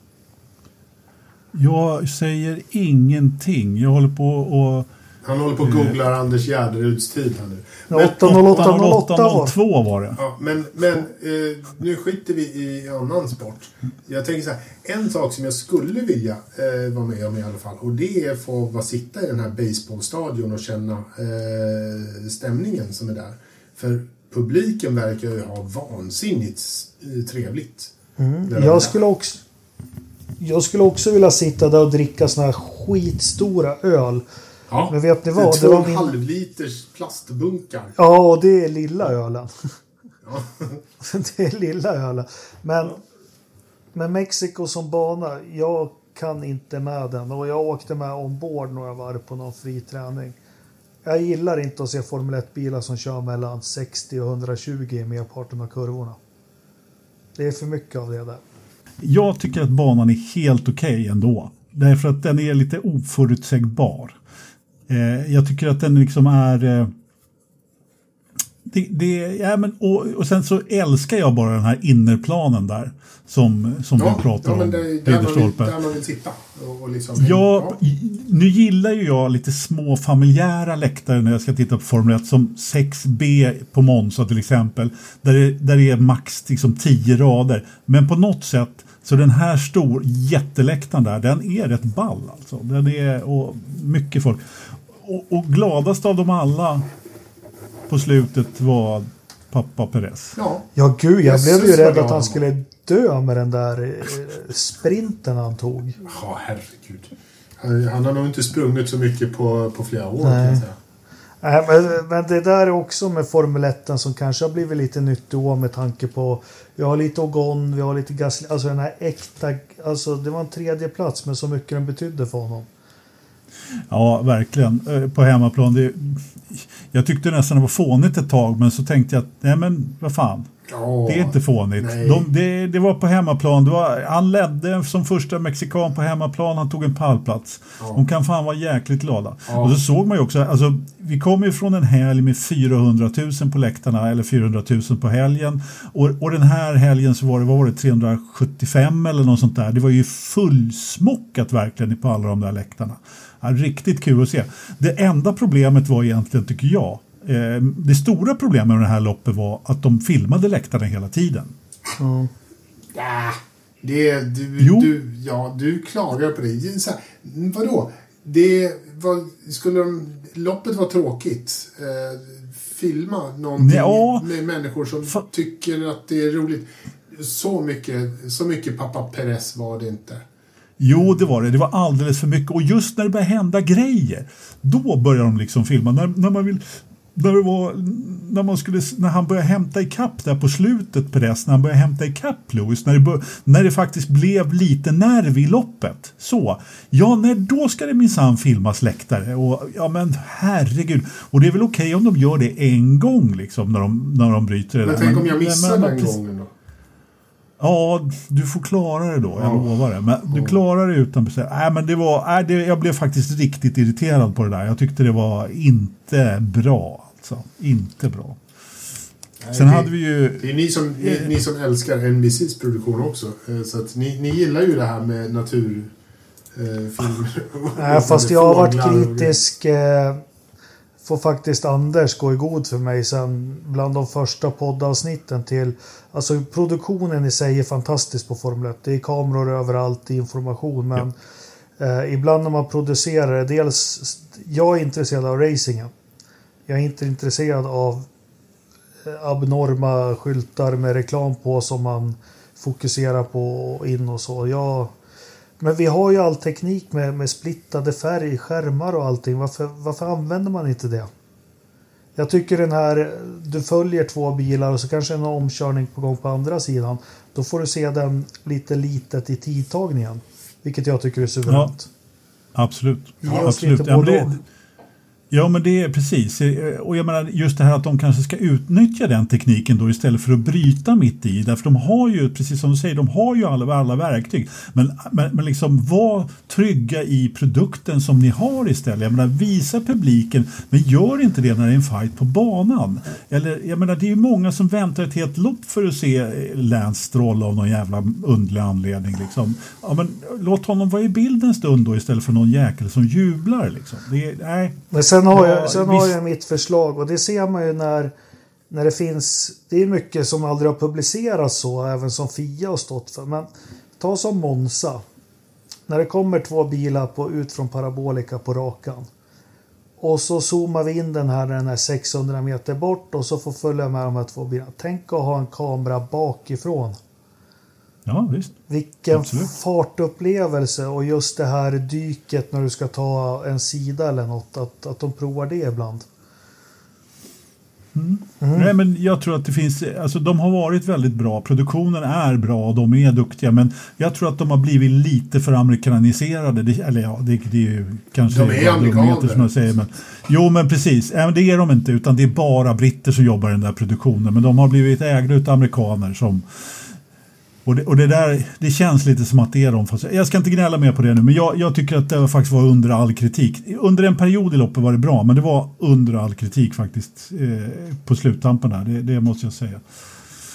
Jag säger ingenting. Jag håller på och han håller på och googlar mm. Anders Gärderuds tid här nu. 8.08.02 var det. Ja, men men eh, nu skiter vi i annan sport. Jag tänker så här. En sak som jag skulle vilja eh, vara med om i alla fall. Och det är att få vara sitta i den här baseballstadion och känna eh, stämningen som är där. För publiken verkar ju ha vansinnigt eh, trevligt. Mm. Jag skulle också jag skulle också vilja sitta där och dricka såna här skitstora öl Ja, Men vet ni vad? Det är två och en halv liters plastbunkar. Ja, och det är lilla ölen. Ja. det är lilla ölen. Men ja. med Mexiko som bana, jag kan inte med den. Och jag åkte med ombord några varv på någon fri träning. Jag gillar inte att se Formel 1-bilar som kör mellan 60 och 120 i merparten av kurvorna. Det är för mycket av det där. Jag tycker att banan är helt okej okay ändå. Därför att den är lite oförutsägbar. Eh, jag tycker att den liksom är... Eh, det, det, ja, men, och, och sen så älskar jag bara den här innerplanen där som, som ja, du pratar ja, om. Det, där, man vill, där man vill sitta. Och, och liksom, ja, ja, nu gillar ju jag lite små familjära läktare när jag ska titta på Formel 1 som 6B på Monza till exempel. Där det, där det är max liksom 10 rader. Men på något sätt så den här stor jätteläktaren där, den är rätt ball alltså. Den är och mycket folk och, och gladast av dem alla på slutet var pappa Perez. Ja, ja gud, jag blev ju rädd att han skulle dö med den där eh, sprinten han tog. Ja, herregud. Han, har nog inte sprungit så mycket på, på flera år Nej. kan jag säga. Nej, men, men det där är också med Formel 1 som kanske har blivit lite nytt då med tanke på vi har lite Ogon, vi har lite Gasly, alltså den här äkta, alltså det var en tredje plats med så mycket den betydde för honom. Ja, verkligen. Eh, på hemmaplan. Det, jag tyckte nästan det var fånigt ett tag, men så tänkte jag att nej men vad fan. Oh, det är inte fånigt. De, det, det, var på hemmaplan. Det var, han ledde som första mexikan på hemmaplan. Han tog en pallplats. Oh. De kan fan vara jäkligt glada. Oh. Och så såg man ju också, alltså, vi kom ju från en helg med 400 000 på läktarna, eller 400 000 på helgen. Och, och den här helgen så var det, vad var det, 375 eller något sånt där. Det var ju fullsmockat verkligen på alla de där läktarna. Ja, riktigt kul att se. Det enda problemet var egentligen, tycker jag, eh, det stora problemet med det här loppet var att de filmade läktarna hela tiden. Mm. Ja, det, du, jo. du, ja, du klagar på det. Så här, vadå? Det var, skulle de, loppet var tråkigt. Eh, filma någonting ja. med människor som Fa tycker att det är roligt. Så mycket, så mycket pappa Perez var det inte. Jo, det var det. Det var alldeles för mycket. Och just när det börjar hända grejer, då börjar de liksom filma. När, när man vill när, det var, när, man skulle, när han började hämta ikapp där på slutet Perez, när han började hämta ikapp Lewis, när det, bör, när det faktiskt blev lite nerv i loppet. Så, ja, när, då ska det minsann filmas läktare. Och, ja, men herregud. Och det är väl okej okay om de gör det en gång liksom, när de, när de bryter det men där. tänk om jag missar den gången? Ja, du får klara det då, jag lovar det. Men du klarar det utan att Nej, men det var, nej, det, jag blev faktiskt riktigt irriterad på det där. Jag tyckte det var inte bra. Alltså. Inte bra. Nej, Sen det, hade vi ju... Det är ni som, ni, ni som älskar NBCs produktion också. Eh, Så att ni, ni gillar ju det här med naturfilmer. Nej, fast jag har varit kritisk. Eh, får faktiskt Anders gå i god för mig sen bland de första poddavsnitten till Alltså produktionen i sig är fantastisk på Formel 1. Det är kameror överallt, det är information. Men ja. eh, ibland när man producerar det, dels jag är intresserad av racingen. Jag är inte intresserad av eh, abnorma skyltar med reklam på som man fokuserar på in och så. Jag, men vi har ju all teknik med, med splittade färg, skärmar och allting. Varför, varför använder man inte det? Jag tycker den här, du följer två bilar och så kanske en omkörning på gång på andra sidan. Då får du se den lite litet i tidtagningen. Vilket jag tycker är suveränt. Ja, absolut. Ge ja, oss absolut. lite ja, både det, Ja, men det är precis. Eh, och jag menar just det här att de kanske ska utnyttja den tekniken då istället för att bryta mitt i. Därför de har ju, precis som du säger, de har ju alla, alla verktyg. Men, men, men liksom var trygga i produkten som ni har istället. Jag menar, visa publiken, men gör inte det när det är en fight på banan. Eller, jag menar, det är ju många som väntar ett helt lopp för att se eh, Lance Stroll av någon jävla underlig anledning. Liksom. Ja, men, låt honom vara i bilden en stund då istället för någon jäkel som jublar. Liksom. Det är, nej. Sen har, jag, sen har jag mitt förslag och det ser man ju när, när det finns. Det är mycket som aldrig har publicerats så, även som Fia har stått för. Men ta som Monza. När det kommer två bilar på, ut från parabolika på rakan. Och så zoomar vi in den här när den är 600 meter bort och så får följa med de här två bilarna. Tänk att ha en kamera bakifrån. Ja, visst. Vilken Absolut. fartupplevelse och just det här dyket när du ska ta en sida eller något. Att, att de provar det ibland. Mm. Mm. Nej, men jag tror att det finns, alltså de har varit väldigt bra, produktionen är bra och de är duktiga men jag tror att de har blivit lite för amerikaniserade. Det, eller ja, det, det är ju kanske de är amerikaner. som jag säger. Men, jo men precis, det är de inte utan det är bara britter som jobbar i den där produktionen men de har blivit ägda av amerikaner som och det, och det där, det känns lite som att det är de. Fast jag ska inte gnälla mer på det nu, men jag, jag tycker att det faktiskt var under all kritik. Under en period i loppet var det bra, men det var under all kritik faktiskt eh, på sluttampen där, det, det, måste jag säga.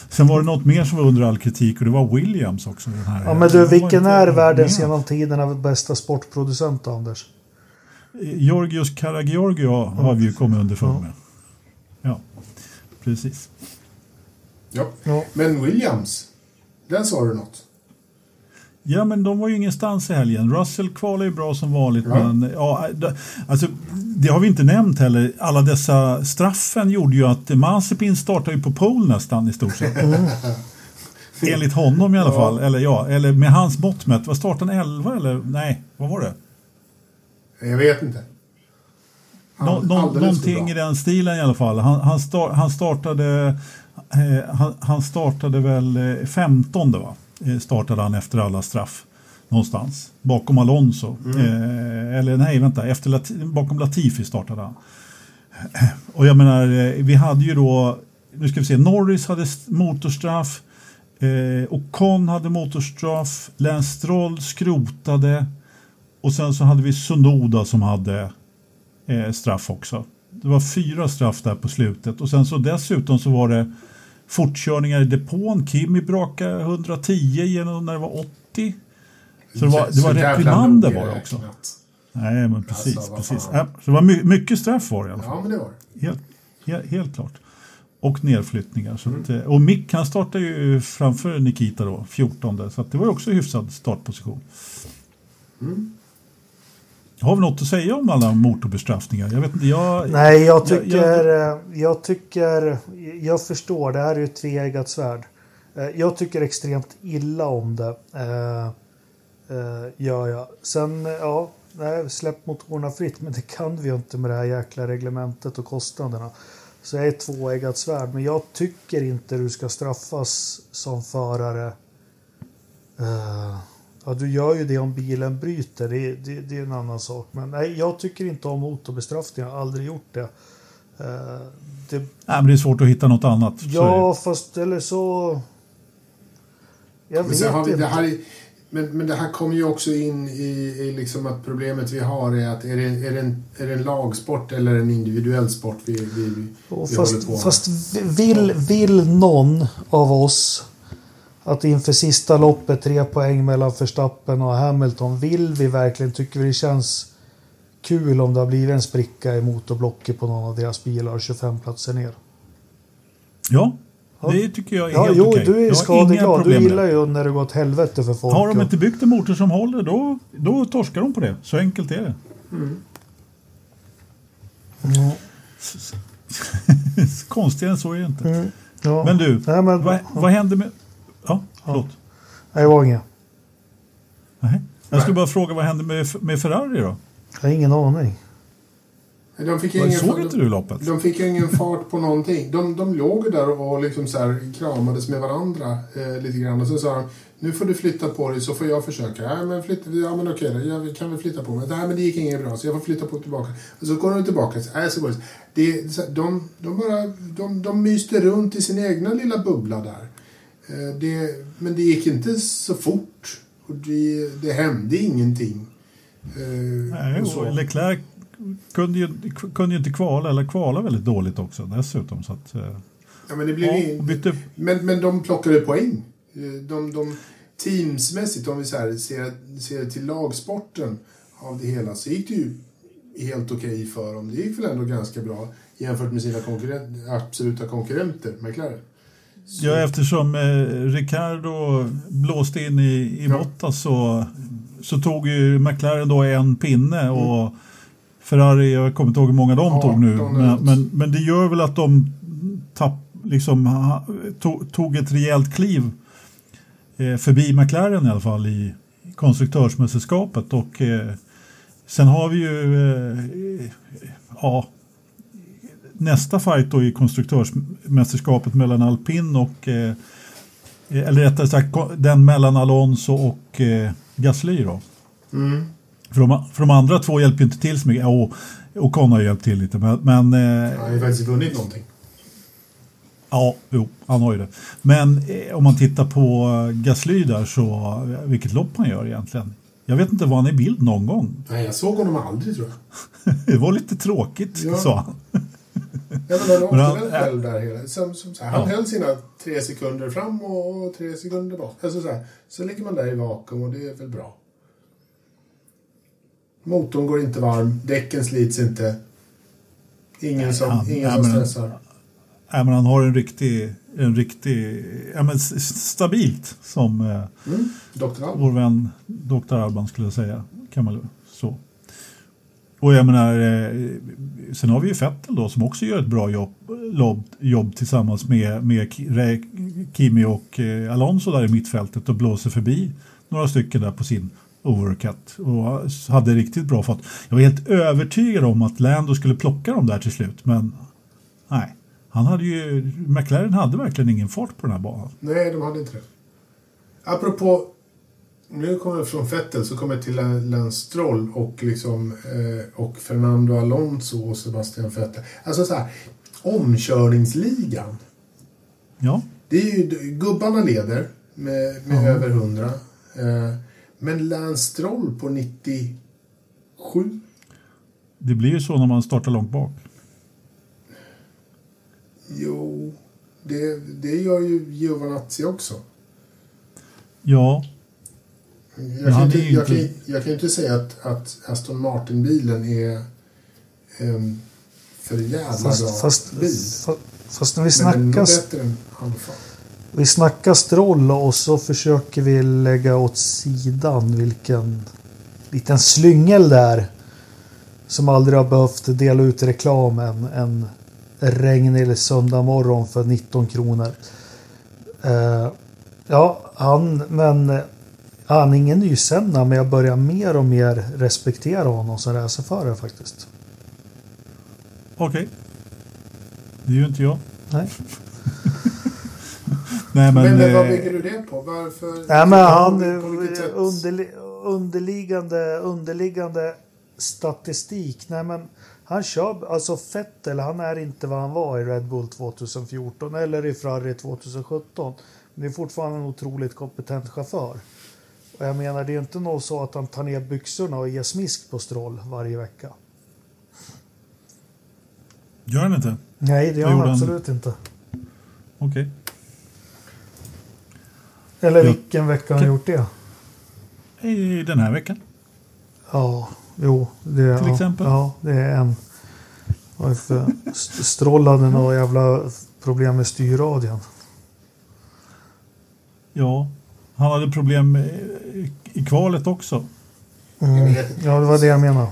Sen var det något mer som var under all kritik och det var Williams också. Den här, ja, men du, vilken är världens genom tiderna bästa sportproducent, Anders? Georgios Karagiorgio har vi ju kommit underfund med. Ja, precis. Ja. ja. Men Williams, där sa du något. Ja, men de var ju ingenstans i helgen. Russell kvalar ju bra som vanligt. Ja. Men, ja, alltså, det har vi inte nämnt heller. Alla dessa straffen gjorde ju att Mazepin startade ju på pole nästan i stort sett. Mm. Enligt honom i alla ja. fall. Eller, ja, eller med hans mått mätt. Var starten 11 eller? Nej, vad var det? Jag vet inte. Nå, nå, någonting i den stilen i alla fall. Han, han, start, han startade han, han, startade väl 15 eh, va? Eh, startade han efter alla straff någonstans bakom Alonso. Mm. Eh, eller nej, vänta, efter Lati bakom Latifi startade han. Och jag menar, vi hade ju då, nu ska vi se, Norris hade motorstraff, eh, Ocon hade motorstraff, Lance Stroll skrotade och sen så hade vi Sonoda som hade eh, straff också. Det var fyra straff där på slutet och sen så dessutom så var det fortkörningar i depån. Kimi brakade 110 genom när det var 80. Så det var, det var reprimander var det också. Nej, men precis. Alltså, precis. Ja, så det var my mycket straff var det i alla fall. Ja, men det var helt, helt, helt klart. Och nedflyttningar. Så mm. att, eh, och Mick han startade ju framför Nikita då, 14. Så det var också hyfsad startposition. Mm. Har vi något att säga om alla motorbestraffningar? Jag vet jag, Nej, jag tycker, jag, jag, jag, tycker, jag förstår, det här är ju ett tveeggat svärd. Eh, jag tycker extremt illa om det. Uh, uh, ja, ja. Sen, ja, nej, släpp motorerna fritt, men det kan vi ju inte med det här jäkla reglementet och kostnaderna. Så jag är tvåeggat svärd, men jag tycker inte du ska straffas som förare. Uh, ja, du gör ju det om bilen bryter, det, det, det, är en annan sak. Men nej, jag tycker inte om motorbestraffning, jag har aldrig gjort det. Uh, det... Nej, men det är svårt att hitta något annat. Ja, fast eller så... Jag vet inte. Det här, men, men det här kommer ju också in i, i liksom att problemet vi har är att är det, är det, en, är det en lagsport eller en individuell sport vi, vi, vi fast, håller på med? Fast vill, vill någon av oss att inför sista loppet tre poäng mellan Verstappen och Hamilton. Vill vi verkligen, tycker vi det känns kul om det har blivit en spricka i motorblocket på någon av deras bilar 25 platser ner? Ja, det tycker jag är ja, helt jo, okej. du är skadeglad. Du gillar ju när det går åt helvete för folk. Har de inte byggt en motor som håller, då, då torskar de på det. Så enkelt är det. Mm. Mm. Konstigare än så är det inte. Mm. Ja. Men du, Nej, men, vad, vad händer med... Ja, förlåt. Nej, det var inget. Nej. Jag skulle bara fråga, vad händer med, med Ferrari då? Jag har ingen aning. De fick ingen, såg inte du loppet? De fick ingen fart på någonting. De, de låg där och liksom så här kramades med varandra eh, lite grann. Och så sa de, nu får du flytta på dig så får jag försöka. Ja men, flytta, ja, men okej, då, jag kan väl flytta på mig. Nej men det gick inget bra så jag får flytta på tillbaka. Och så går de tillbaka. Nej, så går det. det de, de, bara, de, de myste runt i sin egna lilla bubbla där. Eh, det, men det gick inte så fort. Och det, det hände ingenting. Eh, Nej, och Leclerc kunde ju, kunde ju inte kvala, eller kvala väldigt dåligt också dessutom. Så att, eh, ja, men, det blev ja, bytte... men, men de plockade poäng. De, de, teamsmässigt, om vi så här, ser, ser till lagsporten av det hela, så gick det ju helt okej okay för dem. Det gick väl ändå ganska bra jämfört med sina konkurrent, absoluta konkurrenter, McLaren. Så. Ja, eftersom eh, Ricardo blåste in i, i ja. Bottas så, så tog ju McLaren då en pinne och mm Ferrari, jag kommer inte ihåg hur många de ja, tog nu, de men, men, men, det gör väl att de tapp, liksom, tog, tog ett rejält kliv eh, förbi McLaren i alla fall i konstruktörsmästerskapet och eh, sen har vi ju eh, ja, nästa fight då i konstruktörsmästerskapet mellan Alpin och eh, eller rättare sagt den mellan Alonso och eh, Gasly då. Mm. För de, för de andra två hjälper inte till så mycket. Och, och Con har hjälpt till lite. Men, men, eh, han har ju faktiskt vunnit någonting. Ja, jo, han har ju det. Men eh, om man tittar på Gasly där så, vilket lopp han gör egentligen. Jag vet inte, var han i bild någon gång? Nej, jag såg honom aldrig tror jag. det var lite tråkigt, ja. sa han. Ja, men han själv där hela som, som, så här, Han ja. höll sina tre sekunder fram och, och tre sekunder bak. Alltså, så, här, så ligger man där i vakuum och det är väl bra. Motorn går inte varm, däcken slits inte. Ingen som, han, ingen som stressar. Nej, men han har en riktig, en riktig ja, men stabilt som eh, mm, vår vän Dr. Alban skulle säga. Kan man. Och jag menar, eh, sen har vi ju Fettel då som också gör ett bra jobb, jobb, jobb tillsammans med, med Kimi och eh, Alonso där i mittfältet och blåser förbi några stycken där på sin overcut och hade riktigt bra fart. Jag var helt övertygad om att Lando skulle plocka dem där till slut, men nej. Han hade ju, McLaren hade verkligen ingen fart på den här banan. Nej, de hade inte det. Apropå, nu kommer jag från Vettel så kommer jag till Lance Stroll och, liksom, eh, och Fernando Alonso och Sebastian Vettel. Alltså så här, omkörningsligan. Ja. Det är ju, gubbarna leder med, med över 100. Eh, men Lance Stroll på 97? Det blir ju så när man startar långt bak. Jo, det, det gör ju Giovanazzi också. Ja. Jag kan, inte, jag, kan, jag kan inte säga att, att Aston Martin-bilen är en för jävla fast, bra fast, bil. Fast, fast när vi snackar... Är. Vi snackar Stroll och så försöker vi lägga åt sidan vilken liten slyngel där. Som aldrig har behövt dela ut reklam en, en regnig söndag morgon för 19 kronor. Uh, ja, han, men Han är ingen nysämna, men jag börjar mer och mer respektera honom som racerförare faktiskt. Okej. Det är ju inte jag. Nej. Nej, men, Men, men vad eh, bygger du det på? Varför? Nej, men han underli, underliggande, underliggande statistik. Nej, men han kör, alltså Vettel, han är inte vad han var i Red Bull 2014 eller i Ferrari 2017. Men det är fortfarande en otroligt kompetent chaufför. Och jag menar, det är inte nog så att han tar ner byxorna och ger smisk på strål varje vecka. Gör han inte? Nej, det gör han gjorde han? absolut inte. Okej. Eller Ja. vilken vecka har han gjort det? I den här veckan. Ja, jo. Det, Till ja, exempel? Ja, det är en. Vad är det för st- Stroll hade några jävla problem med styrradion. Ja. Han hade problem i kvalet också. Mm. Ja, det var det jag menade.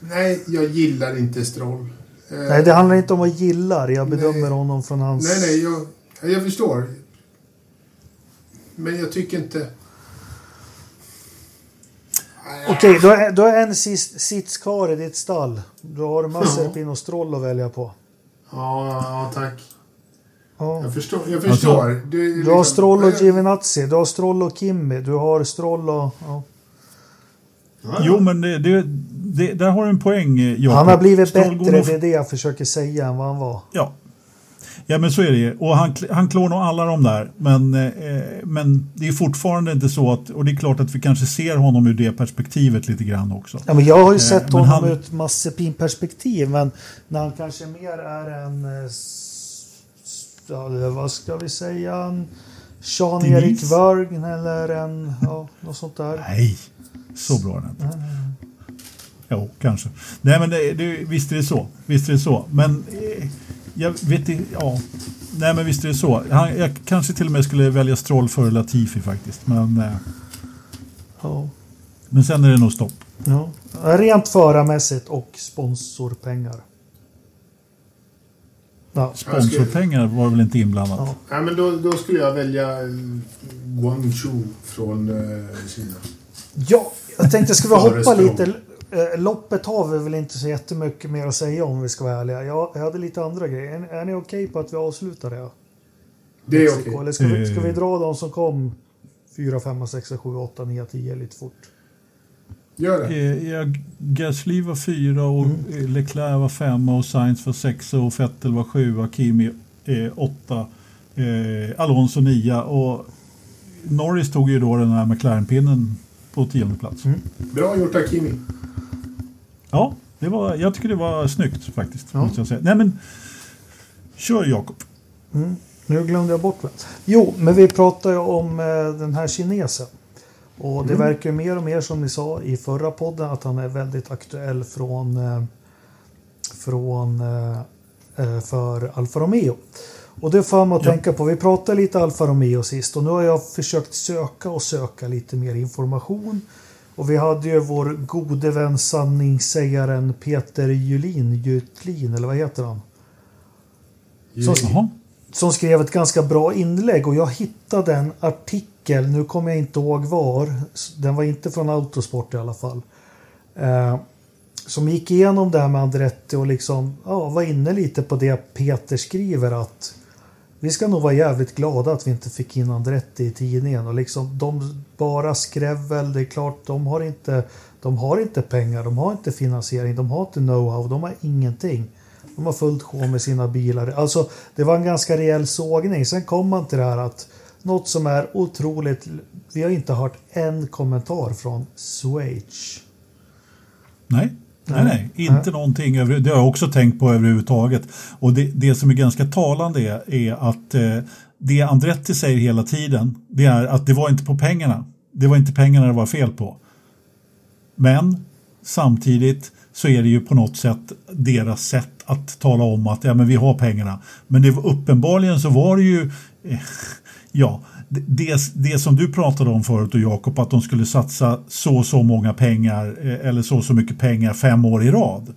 Nej, jag gillar inte Stroll. Nej, det handlar inte om vad jag gillar. Jag bedömer Nej. honom från hans... Nej, nej, jag, jag förstår. Men jag tycker inte... Okej, du har, du har en sist, sits kvar i ditt stall. Du har Mazepin och Stroll att välja på. Ja, ja, tack. Ja. Jag förstår. Jag förstår. Är Du har liksom- Stroll och Giovinazzi, du har Stroll och Kimmy, du har Stroll och... Ja. ja, Jo, men det, det, det, där har du en poäng, eh, Jakob. Han har blivit Stroll bättre, nog- det är det jag försöker säga, än vad han var. Ja. Ja, men så är det ju. Och han, han klår nog alla de där. Men, eh, men det är fortfarande inte så att... Och det är klart att vi kanske ser honom ur det perspektivet lite grann också. Ja, men jag har ju Eh, sett men honom han- ur ett Mazepin-perspektiv, men när han kanske mer är en... eh, Ja, vad ska vi säga? En Jean-Erik? Wörgn eller en... Ja, något sånt där. Nej, så bra är det inte. Jo, kanske. Nej, men det, det, visst är det så. Visst är det så. Men eh, jag vet inte... Ja. Nej, men visst är det så. Han, jag kanske till och med skulle välja Stroll före Latifi faktiskt. Men, eh, Ja. men sen är det nog stopp. Ja. Rent förarmässigt och sponsorpengar. Ja. Sponsorpengar var väl inte inblandat? Ja. Nej, men då, då skulle jag välja eh, Guangzhou från eh, Kina. ja, jag tänkte ska vi hoppa lite. Eh, Loppet har vi väl inte så jättemycket mer att säga om vi ska vara ärliga. Jag, hade lite andra grejer. Är, är ni okej på att vi avslutar det? Det är okej. Eller ska vi, ska vi Eh. dra de som kom 4, 5, 6, 7, 8, 9, 10 lite fort? Gör det. Eh, Gasly var fyra och mm. Leclerc var femma och Sainz var sexa och Vettel var sjua, Kimi eh, åtta, eh, Alonso nia och Norris tog ju då den här McLaren-pinnen på tionde plats. Mm. Bra gjort Akimi. Ja, det var, jag tycker det var snyggt faktiskt. Ja. Måste jag säga. Nej men, kör Jakob. Mm. Nu glömde jag bort det. Jo, men vi pratar ju om eh, den här kinesen. Och det verkar ju mer och mer som ni sa i förra podden att han är väldigt aktuell från, eh, från eh, eh, för Alfa Romeo. Och det får att Ja. tänka på, vi pratade lite Alfa Romeo sist och nu har jag försökt söka och söka lite mer information. Och vi hade ju vår gode vän sanningssägaren Peter Julin, Jutlin eller vad heter han? Jaha. som skrev ett ganska bra inlägg och jag hittade en artikel, nu kommer jag inte ihåg var, den var inte från Autosport i alla fall. Eh, som gick igenom det här med Andretti och liksom ja, var inne lite på det Peter skriver att vi ska nog vara jävligt glada att vi inte fick in Andretti i tidningen och liksom de bara skrev väl, det är klart de har inte de har inte pengar, de har inte finansiering, de har inte know-how, de har ingenting. De har fullt sjå med sina bilar. Alltså, det var en ganska rejäl sågning. Sen kom man till det här att något som är otroligt... Vi har inte hört en kommentar från Schweiz. Nej. Nej, Nej. inte Nej. någonting. Det har jag också tänkt på överhuvudtaget. Och det, det som är ganska talande är, är att eh, det Andretti säger hela tiden, det är att det var inte på pengarna. Det var inte pengarna det var fel på. Men samtidigt så är det ju på något sätt deras sätt att tala om att ja, men vi har pengarna. Men det var, uppenbarligen så var det ju eh, ja, det, det, som du pratade om förut och Jakob, att de skulle satsa så och så många pengar eh, eller så och så mycket pengar fem år i rad.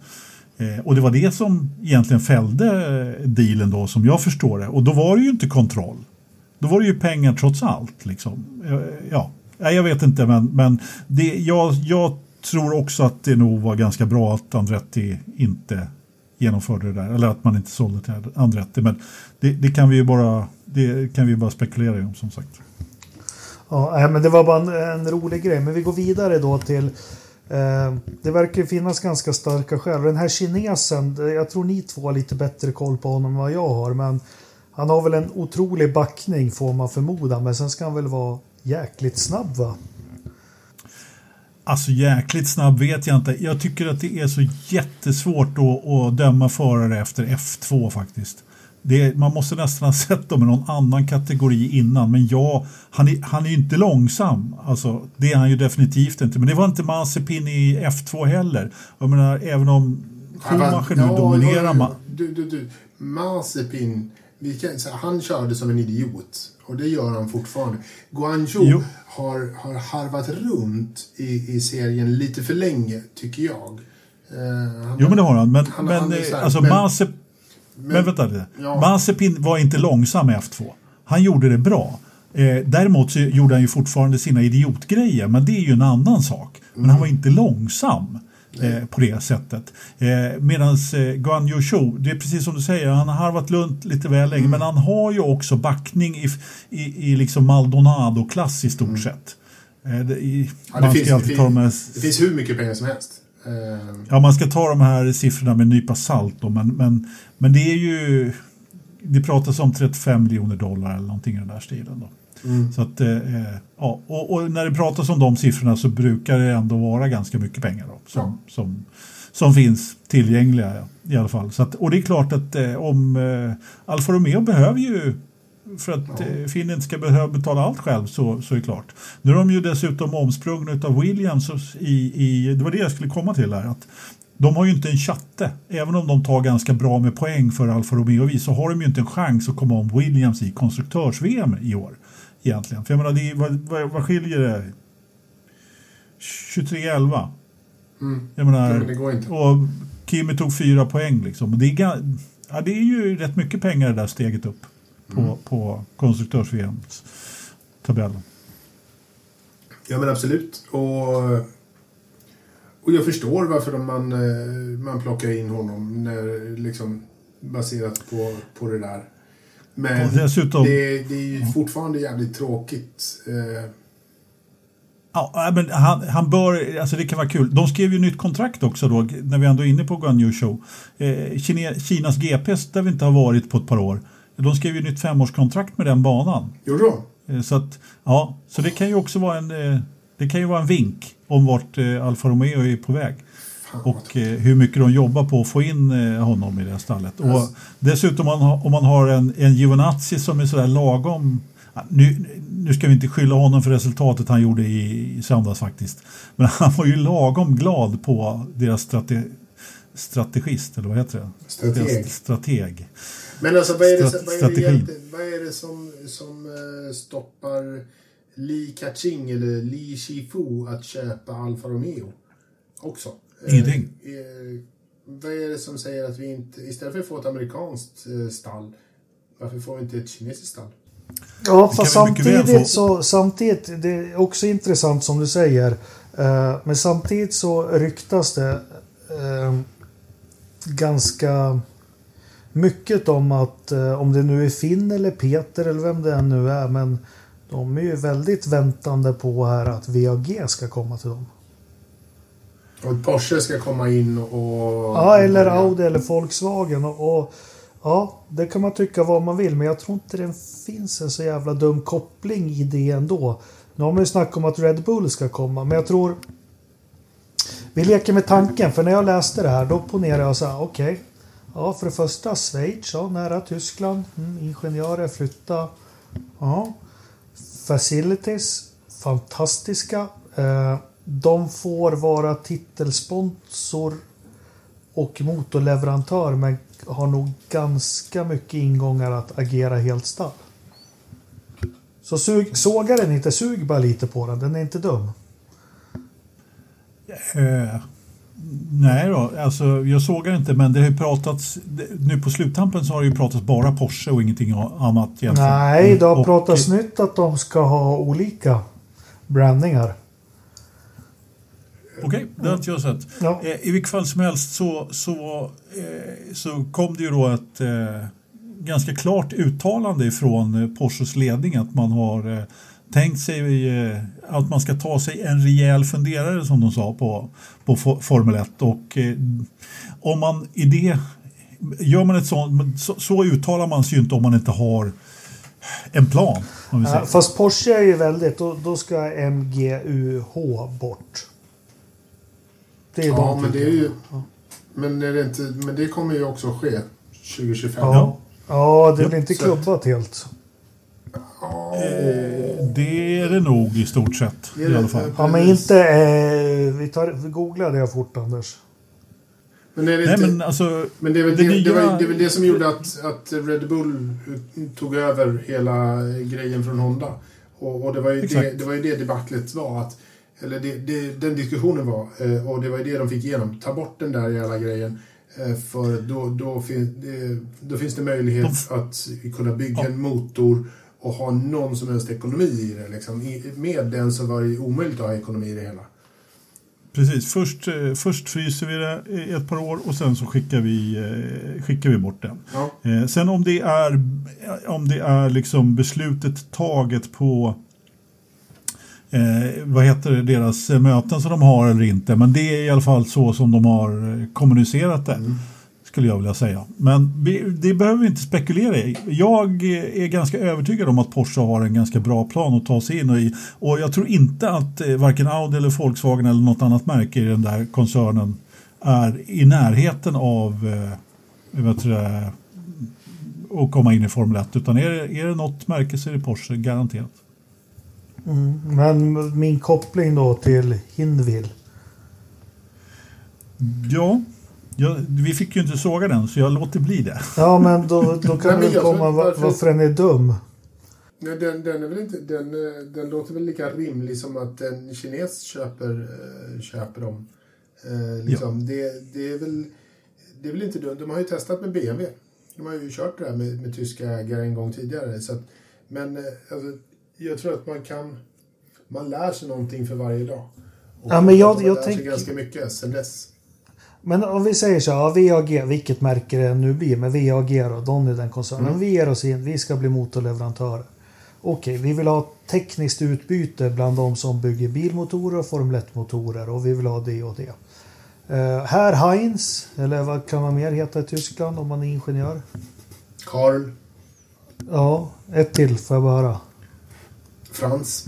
Eh, och det var det som egentligen fällde eh, dealen då som jag förstår det. Och då var det ju inte kontroll. Då var det ju pengar trots allt. Liksom. Ja, jag vet inte, men, men det, jag, jag tror också att det nog var ganska bra att Andretti inte genomförde det där, eller att man inte sålde till Andretti. Men det, det kan vi ju bara, det kan vi bara spekulera om som sagt. Ja, men det var bara en, en rolig grej. Men vi går vidare då till eh, det verkar finnas ganska starka skäl. Den här kinesen, jag tror ni två har lite bättre koll på honom än vad jag har. Men han har väl en otrolig backning får man förmoda. Men sen ska han väl vara jäkligt snabb va? Alltså jäkligt snabb vet jag inte. Jag tycker att det är så jättesvårt att, att döma förare efter F2 faktiskt. Det, man måste nästan ha sett dem i någon annan kategori innan. Men ja, han är, han är ju inte långsam. Alltså, det är han ju definitivt inte. Men det var inte Mazepin i F2 heller. Jag menar, även om Schumacher nu ja, dominerar... Ja, du, du, du. Mazepin, han körde som en idiot. Och det gör han fortfarande. Guangzhou har, har harvat runt i, i serien lite för länge, tycker jag. Uh, han, jo, men det har han. Men, han, men, han här, alltså, men, Mazepin men, men vänta lite. Ja. Mazepin var inte långsam i F2. Han gjorde det bra. Eh, däremot så gjorde han ju fortfarande sina idiotgrejer, men det är ju en annan sak. Men han var inte långsam eh, på det sättet. Eh, Medan eh, Guan Yu Zhou, det är precis som du säger, han har harvat lunt lite väl länge, mm. men han har ju också backning i, i, i liksom Maldonado-klass i stort mm. sett. Eh, det, i, ja, det, finns, det, finns, det finns hur mycket pengar som helst. Ja, man ska ta de här siffrorna med en nypa salt då, men, men, men det är ju... Det pratas om 35 miljoner dollar eller någonting i den där stilen. Då. Mm. Så att, eh, ja, och, och, när det pratas om de siffrorna så brukar det ändå vara ganska mycket pengar då, som, ja. som, som finns tillgängliga i alla fall. Så att, och det är klart att eh, om eh, Alfa Romeo behöver ju för att ja. Eh, Finn inte ska behöva betala allt själv så, så är det klart. Nu är de ju dessutom omsprungna av Williams i, i, det var det jag skulle komma till här. Att de har ju inte en chatte, även om de tar ganska bra med poäng för Alfa Romeo så har de ju inte en chans att komma om Williams i konstruktörs-VM i år. Egentligen. För jag menar, det, vad, vad, vad skiljer det? 23-11. Mm. Jag menar, det går inte. Och Kimi tog fyra poäng liksom. Det är, ja, det är ju rätt mycket pengar det där steget upp på, mm. på konstruktörs-VM-tabellen. Ja men absolut. Och, och jag förstår varför man, eh, man plockar in honom när, liksom, baserat på, på det där. Men dessutom, det, det, är ju fortfarande jävligt tråkigt. Eh. Ja, men han, han bör, alltså det kan vara kul. De skrev ju nytt kontrakt också då, när vi ändå är inne på Guan Show. Eh, Kine, Kinas GPS, där vi inte har varit på ett par år. De skrev ju nytt femårskontrakt med den banan. Gjorde de? Eh, så, att, ja, så det kan ju också vara en, eh, det kan ju vara en vink om vart eh, Alfa Romeo är på väg. Och hur mycket de jobbar på att få in honom i det stallet. Yes. Och dessutom om man har, en, en Giovinazzi som är sådär lagom nu, nu ska vi inte skylla honom för resultatet han gjorde i, i söndags faktiskt. Men han var ju lagom glad på deras strate, strategist, eller vad heter det? Strateg. strateg. Men alltså vad är det, vad är det, vad är det som, som stoppar Li Kaching eller Li Shifu att köpa Alfa Romeo också? Ingenting. Uh, uh, vad är det som säger att vi inte, istället för att få ett amerikanskt stall, varför får vi inte ett kinesiskt stall? Ja, fast samtidigt så, samtidigt, det är också intressant som du säger, men samtidigt så ryktas det ganska mycket om att eh, om det nu är Finn eller Peter eller vem det än nu är men de är ju väldigt väntande på här att VAG ska komma till dem. Och Porsche ska komma in och... Ja, eller Audi eller Volkswagen. Och, och, ja, det kan man tycka vad man vill men jag tror inte det finns en så jävla dum koppling i det ändå. Nu har man ju snackat om att Red Bull ska komma men jag tror... Vi leker med tanken för när jag läste det här då ponerade jag så här, okej. Okay, Ja, för det första Schweiz, ja, nära Tyskland. Mm, ingenjörer flytta. Ja. Facilities, fantastiska. Eh, de får vara titelsponsor och motorleverantör men har nog ganska mycket ingångar att agera helt stall. Så sug, såga den inte, sug bara lite på den. Den är inte dum. Eh, Nej då, alltså jag sågar inte men det har ju pratats, nu på sluttampen så har det ju pratats bara Porsche och ingenting annat egentligen. Nej, det har och, pratats och, nytt att de ska ha olika brandningar. Okej, okay, det har inte jag sett. Ja. Eh, I vilket fall som helst så, så, eh, så kom det ju då ett eh, ganska klart uttalande från eh, Porsches ledning att man har eh, tänkt sig eh, att man ska ta sig en rejäl funderare som de sa på, på Formel 1 och om man i det gör man ett sånt, så, så uttalar man sig ju inte om man inte har en plan. Ja, fast Porsche är ju väldigt, då, då ska MGUH bort. Det är ja, men det är ju... Men, är det inte, men det kommer ju också ske 2025. Ja, ja det blir inte klubbat helt. Eh, det är det nog i stort sett. I alla fall. Ja, men inte... Eh, vi, tar, vi googlar det fort, Anders. Men, är det Nej, inte, men, alltså, men det, är väl det, nya... det, var, det väl det som gjorde att, att Red Bull tog över hela grejen från Honda. Och, och det, var ju det, det var ju det debaclet var. Att, eller det, det, den diskussionen var, eh, och det var ju det de fick igenom. Ta bort den där jävla grejen. Eh, för då, då, fin, då finns det möjlighet de... att kunna bygga ja. en motor och ha någon som helst ekonomi i det. Liksom. Med den så var det omöjligt att ha ekonomi i det hela. Precis, först, eh, först fryser vi det i ett par år och sen så skickar vi, eh, skickar vi bort den. Ja. Eh, sen om det är, om det är liksom beslutet taget på eh, vad heter det, deras möten som de har eller inte, men det är i alla fall så som de har kommunicerat det. Mm skulle jag vilja säga. Men det behöver vi inte spekulera i. Jag är ganska övertygad om att Porsche har en ganska bra plan att ta sig in i. Och jag tror inte att eh, varken Audi eller Volkswagen eller något annat märke i den där koncernen är i närheten av eh, vet du, att komma in i Formel 1. Utan är det, är det något märke så är det Porsche, garanterat. Mm, men min koppling då till Hindville? Ja, jag, vi fick ju inte såga den så jag låter bli det. Ja men då, då kan det komma varför, varför den är dum. Nej, den, den, är väl inte, den, eh, den låter väl lika rimlig som att en kines köper, äh, köper dem. Äh, liksom. ja. det, det, är väl, det är väl inte dumt. De har ju testat med BMW. De har ju kört det här med, med tyska ägare en gång tidigare. Så att, men alltså, jag tror att man kan... Man lär sig någonting för varje dag. Och ja, men jag, jag lär sig ganska mycket sen dess. Men om vi säger så här, ja, VAG, vilket märke det nu blir, men VAG då, är den koncernen. Mm. Vi ger oss in, vi ska bli motorleverantörer. Okej, vi vill ha tekniskt utbyte bland de som bygger bilmotorer och Formel 1-motorer och vi vill ha det och det. Uh, här Heinz, eller vad kan man mer heta i Tyskland om man är ingenjör? Karl. Ja, ett till får jag bara höra. Frans.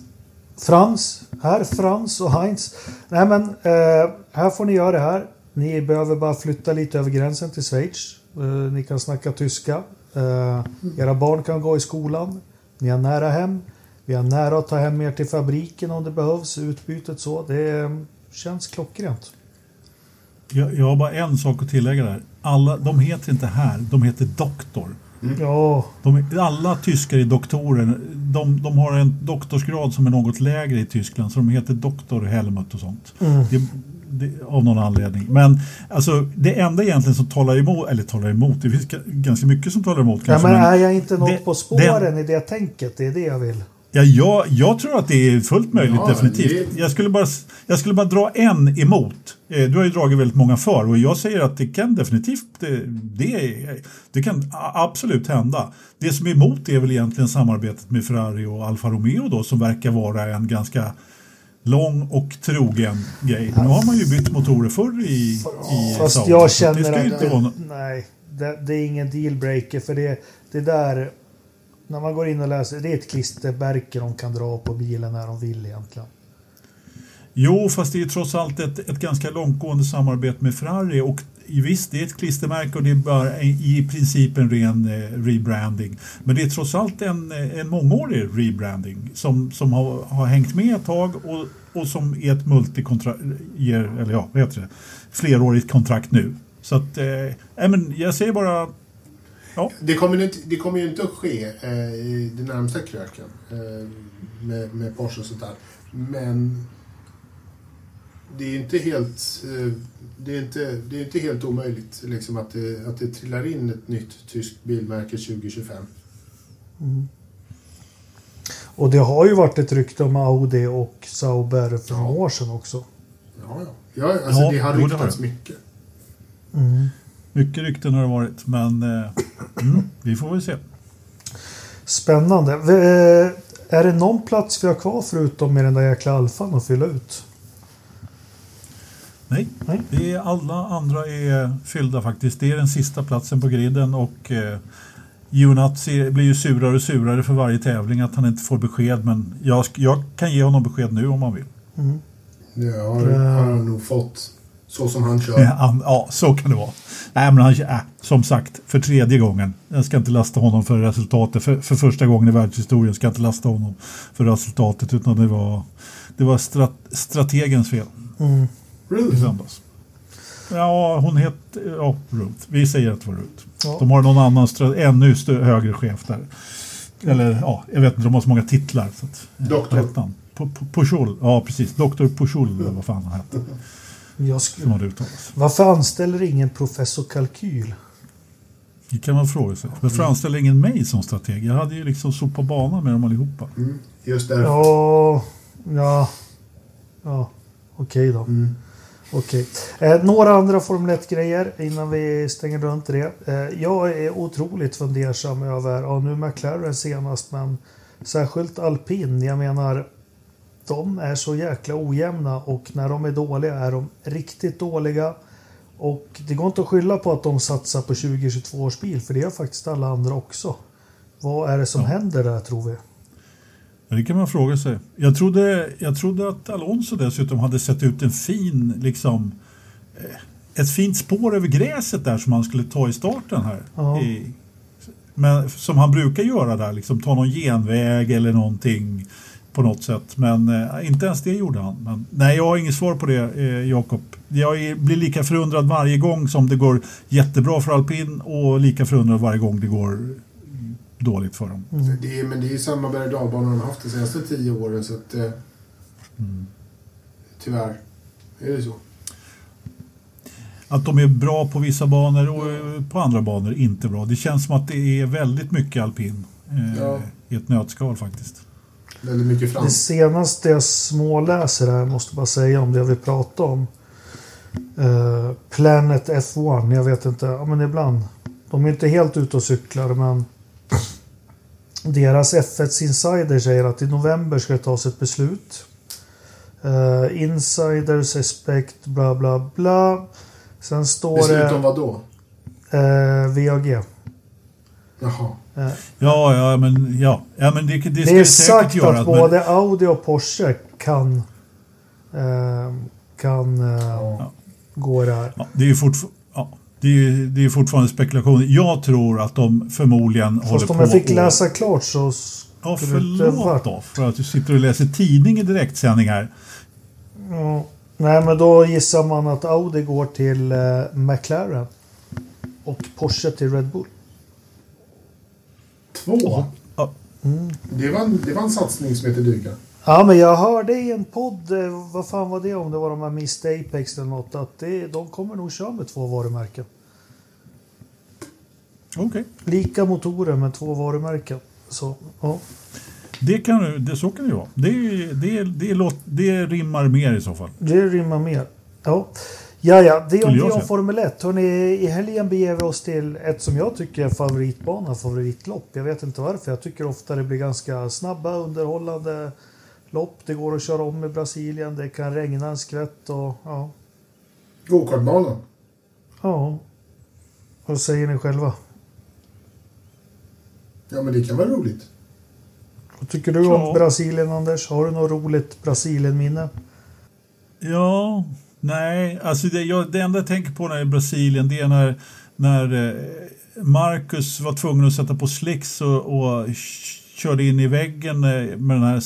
Frans. Här Frans och Heinz. Nej men, uh, här får ni göra det här. Ni behöver bara flytta lite över gränsen till Schweiz. Eh, ni kan snacka tyska. Eh, era barn kan gå i skolan. Ni har nära hem. Vi har nära att ta hem er till fabriken om det behövs. Utbytet så. Det eh, känns klockrent. Jag, jag har bara en sak att tillägga där. Alla, de heter inte här, de heter doktor. Mm. Ja. De, alla tyskar är doktorer. De, de, har en doktorsgrad som är något lägre i Tyskland så de heter doktor Helmut och sånt. Mm. Det, av någon anledning. Men alltså, det enda egentligen som talar emot, eller talar emot, det finns ganska mycket som talar emot. Kanske, ja, men är jag inte något det, på spåren det, i det tänket? Det är det jag vill. Ja, jag, jag tror att det är fullt möjligt, ja, definitivt. Det... Jag, skulle bara, jag skulle bara dra en emot. Eh, du har ju dragit väldigt många för och jag säger att det kan definitivt, det, det, det kan absolut hända. Det som är emot är väl egentligen samarbetet med Ferrari och Alfa Romeo då som verkar vara en ganska lång och trogen grej. Nu har man ju bytt motorer förr i, i Fast Saudi, jag känner det att det, vara... nej, det, det, är ingen dealbreaker för det, det där när man går in och läser, det är ett klistermärke de kan dra på bilen när de vill egentligen. Jo, fast det är trots allt ett, ett ganska långtgående samarbete med Ferrari och visst, det är ett klistermärke och det är bara i princip en ren eh, rebranding. Men det är trots allt en, eh, en mångårig rebranding som, som har, har hängt med ett tag och, och som är ett multikontrakt, eller ja, vad heter det, flerårigt kontrakt nu. Så att, eh, men jag säger bara Ja. Det, kommer inte, det kommer ju inte att ske eh, i den närmsta kröken eh, med, med Porsche och sånt där. Men det är inte helt, eh, det är inte, det är inte helt omöjligt liksom, att, det, att det trillar in ett nytt tyskt bilmärke 2025. Mm. Och det har ju varit ett rykte om Audi och Sauber för några år sedan också. Ja, ja. ja alltså, Ja, det har ryktats det. mycket. Mycket rykten har det varit, men eh, mm, vi får väl se. Spännande. V- eh, Är det någon plats vi har kvar förutom med den där jäkla alfan att fylla ut? Nej, Nej. Det är, alla andra är fyllda faktiskt. Det är den sista platsen på griden och eh, Giovinazzi blir ju surare och surare för varje tävling att han inte får besked. Men jag, jag kan ge honom besked nu om han vill. Det har, har han nog fått. Så som han kör. Ja, ja, så kan det vara. Nej, men han, äh, som sagt, för tredje gången. Jag ska inte lasta honom för resultatet. För, för första gången i världshistorien ska jag inte lasta honom för resultatet. Utan det var, det var strat, strategens fel i Ruth. söndags. Ja, hon heter... Ja, Ruth. Vi säger att det var Ruth. Ja. De har någon annan, ännu högre chef där. Eller ja, jag vet inte, de har så många titlar. Så att, eh, Doktor. vad hette han? Pu- Pu- Pujol, ja precis. Doktor Pujol, eller vad fan han hette. Jag Som skulle... det uttalas. Varför anställer ingen professor Kalkyl? Det kan man fråga sig. Varför anställer ingen mig som strateg? Jag hade ju liksom sopat banan med dem allihopa. Mm, just därför. Ja, ja, ja. okej då. Mm. Okej. Eh, några andra Formel 1-grejer innan vi stänger runt det. Eh, jag är otroligt fundersam över, ja nu McLaren senast, men särskilt alpin. Jag menar, de är så jäkla ojämna och när de är dåliga är de riktigt dåliga. Och det går inte att skylla på att de satsar på 2022 års bil, för det gör faktiskt alla andra också. Vad är det som Ja. händer där tror vi? Det kan man fråga sig. Jag trodde, jag trodde att Alonso dessutom hade sett ut en fin, liksom, eh, ett fint spår över gräset där som han skulle ta i starten här. Ja. I, men, som han brukar göra där, liksom ta någon genväg eller någonting på något sätt. Men eh, inte ens det gjorde han. Men, nej, jag har inget svar på det, eh, Jakob. Jag är, blir lika förundrad varje gång som det går jättebra för alpin och lika förundrad varje gång det går dåligt för dem. Det är, men det är ju samma berg dalbana de har haft de senaste tio åren. Så att, eh, Tyvärr är det så. Att de är bra på vissa banor och eh, på andra banor inte bra. Det känns som att det är väldigt mycket alpin eh, Ja. i ett nötskal faktiskt. Väldigt mycket Det frans. senaste jag småläser här, måste bara säga om det vi pratade om. Eh, Planet F1, jag vet inte, ja, men ibland. De är inte helt ute och cyklar men deras F1 Insider säger att i november ska det tas ett beslut. Uh, insiders expect bla bla bla. Sen står Beslut om det vad då? eh, VAG. Jaha. Eh, Ja, ja, men, ja. ja, men det, det ska Det det, är sagt göra. att men- både Audi och Porsche kan, eh, kan eh, Ja. gå där. ja, det är ju fortfar- ja, det är, ju- det är fortfarande spekulation. Jag tror att de förmodligen håller Fast på om jag fick och- läsa klart så Ja, förlåt då för att du sitter och läser tidning i direktsändning här. Ja. Nej, men då gissar man att Audi går till eh, McLaren. Och Porsche till Red Bull. Två? Ja, Det var, en, det var en satsning som heter duga. Ja, men jag hörde i en podd, eh, vad fan var det om det var de här Mr Apex eller något, att det, de kommer nog köra med två varumärken. Okej, Lika motorer med två varumärken. Så, ja. det kan, det, så kan det vara. Det, det, det, låt, det rimmar mer i så fall. Det rimmar mer. Ja, ja, ja det är om det om. Formel 1. Hörrni, I helgen beger vi oss till ett som jag tycker är favoritbana, favoritlopp. Jag vet inte varför. Jag tycker ofta det blir ganska snabba, underhållande lopp. Det går att köra om i Brasilien. Det kan regna en skvätt och ja. Gokartbanan. Ja. Vad säger ni själva? Ja, men det kan vara roligt. Vad tycker du Ja. om Brasilien, Anders? Har du något roligt Brasilien-minne? Ja, nej, alltså det, jag, det enda jag tänker på när det är Brasilien det är när, när eh, Marcus var tvungen att sätta på slicks och, och körde in i väggen eh, med den här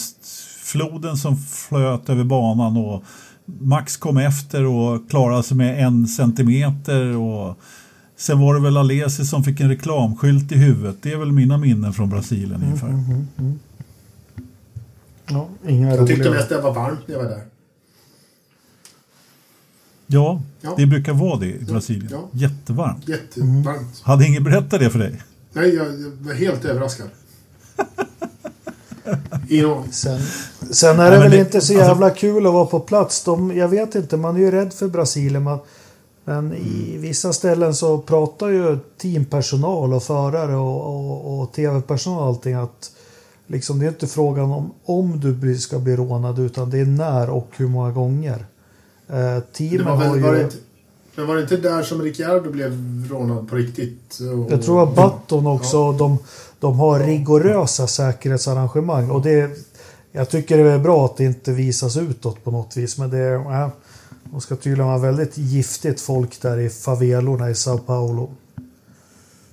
floden som flöt över banan och Max kom efter och klarade sig med en centimeter och sen var det väl Alesi som fick en reklamskylt i huvudet. Det är väl mina minnen från Brasilien ungefär. Ja, inga Jag tyckte mest det var varmt när jag var där. Ja, Ja. det brukar vara det i Brasilien. Ja. Jättevarmt. Jättevarmt. Hade ingen berättat det för dig? Nej, jag, jag var helt överraskad. sen, sen är det väl det, inte så alltså- jävla alltså, kul att vara på plats. De, jag vet inte, man är ju rädd för Brasilien. Man, men i vissa ställen så pratar ju teampersonal och förare och, och, och tv-personal och allting att liksom, det är inte frågan om om du ska bli rånad utan det är när och hur många gånger. Eh, teamen var har ju... Var det inte, men var det inte där som Ricciardo blev rånad på riktigt? Och, jag tror att Button också, ja. de, de har rigorösa säkerhetsarrangemang och det jag tycker det är bra att det inte visas utåt på något vis men det är, äh, de ska tydligen vara väldigt giftigt folk där i favelorna i Sao Paulo.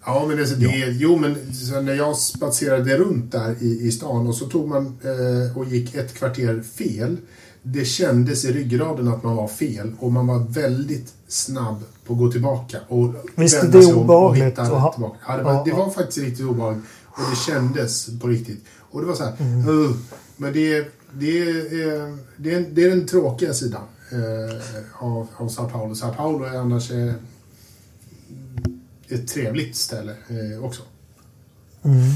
Ja, men det, det, ja. jo, men när jag spatserade runt där i, i stan och så tog man eh, och gick ett kvarter fel. Det kändes i ryggraden att man var fel och man var väldigt snabb på att gå tillbaka. Och Visst är det obehagligt? Och och tillbaka. Ja, det, var, ja, det var faktiskt riktigt obehagligt. Och det kändes på riktigt. Och det var så här, mm. uh, men det, det, är, det, är, det är den tråkiga sidan eh, av, av Sao Paulo. Sao Paulo är annars eh, ett trevligt ställe eh, också. Mm.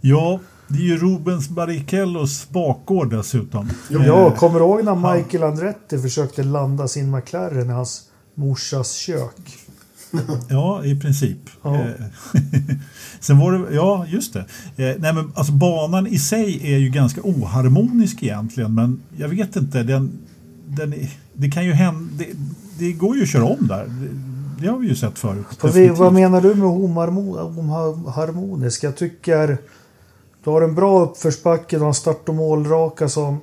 Ja, det är ju Rubens Barrichellos bakgård dessutom. Ja, eh, kommer du ihåg när Michael Andretti försökte landa sin McLaren i hans morsas kök? Ja, i princip. Ja. Eh, sen var det, ja just det. Nej, men alltså, banan i sig är ju ganska oharmonisk egentligen, men jag vet inte, den, den, det kan ju hända, det, det går ju att köra om där. Det, det har vi ju sett förut. Vi, vad menar du med oharmonisk? Jag tycker du har en bra uppförsbacke, du har en start och målraka som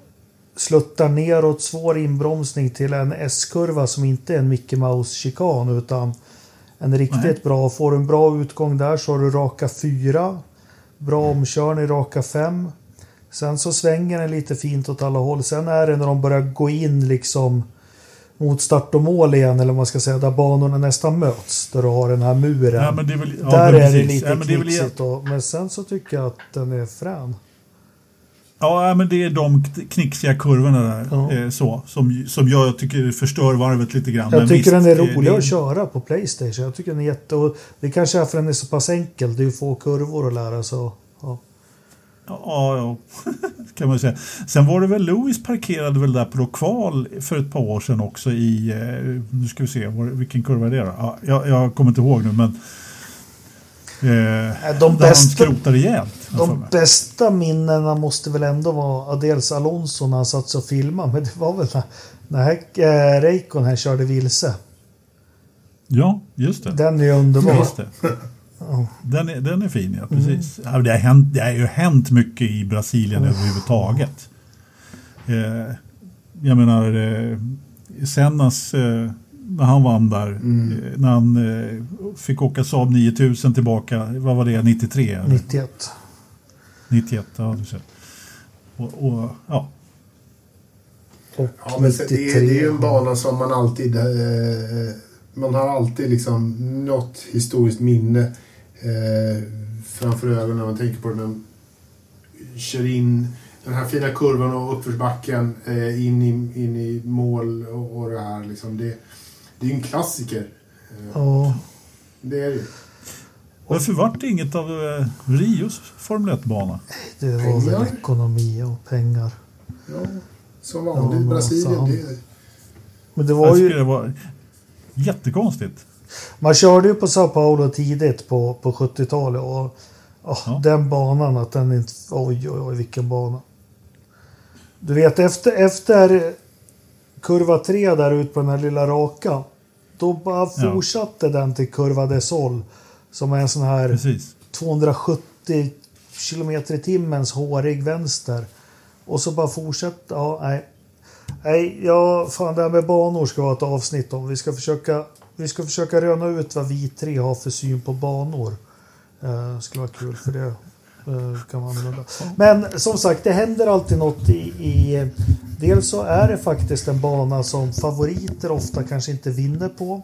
sluttar neråt, svår inbromsning till en S-kurva som inte är en Mickey Mouse-chikan utan en riktigt Nej. bra. Får du en bra utgång där så har du raka fyra. Bra omkörning, raka fem. Sen så svänger den lite fint åt alla håll. Sen är det när de börjar gå in liksom mot start och mål igen, eller vad man ska säga, där banorna nästan möts. Där du har den här muren. Ja, är väl, ja, där är det lite ja, knixigt. Och, men sen så tycker jag att den är frän. Ja, men det är de knixiga kurvorna där ja. Eh, så, som, som jag tycker förstör varvet lite grann. Jag tycker visst, den är rolig det, att köra på Playstation. Jag tycker den är jätte... Det kanske är för att den är så pass enkel. Det är ju få kurvor att lära sig. Ja, ja, kan man säga. Sen var det väl Lewis parkerade väl där på kval för ett par år sedan också i, eh, nu ska vi se, vilken kurva är det då? Ja, jag, jag kommer inte ihåg nu men Eh, de bästa, rejält. De bästa minnena måste väl ändå vara dels Alonso när han satt och filmade. Men det var väl när, när eh, Reikkonen körde vilse. Ja, just det. Den är underbar. Just det. Den, är, den är fin, ja. Precis. Mm. det, har hänt, det har ju hänt mycket i Brasilien mm. överhuvudtaget. Eh, jag menar, eh, Sennas, eh, när han vann där, mm. eh, när han eh, fick åka Saab 9000 tillbaka, vad var det, 93? Eller? 91. 91, ja du ser. Och, och ja. ja men det, det är ju en bana som man alltid eh, man har alltid liksom något historiskt minne eh, framför ögonen när man tänker på den. Kör in den här fina kurvan och uppförsbacken eh, in, i, in i mål och, och det här. Liksom. Det, det är ju en klassiker. Eh, ja. Det är det. Varför vart det inget av eh, Rios Formel 1-bana? Det var pengar. väl ekonomi och pengar. Ja, som vanligt. Ja, Brasilien. Det... Men det var ju... Det var jättekonstigt. Man körde ju på Sao Paulo tidigt på, på 70-talet och oh, ja. den banan att den inte... Oj, oj, oj, vilken bana. Du vet efter, efter kurva 3 där ut på den här lilla raka. Då bara fortsatte ja. den till kurva de Sol. Som är en sån här Precis. 270 kilometer i timmens hårig vänster. Och så bara fortsätta. Ja, nej. Nej, ja, fan det här med banor ska vi ha ett avsnitt om. Vi ska försöka vi ska försöka röna ut vad vi tre har för syn på banor. Eh, skulle vara kul för det. Eh, kan man använda. Men som sagt, det händer alltid något i, i... Dels så är det faktiskt en bana som favoriter ofta kanske inte vinner på.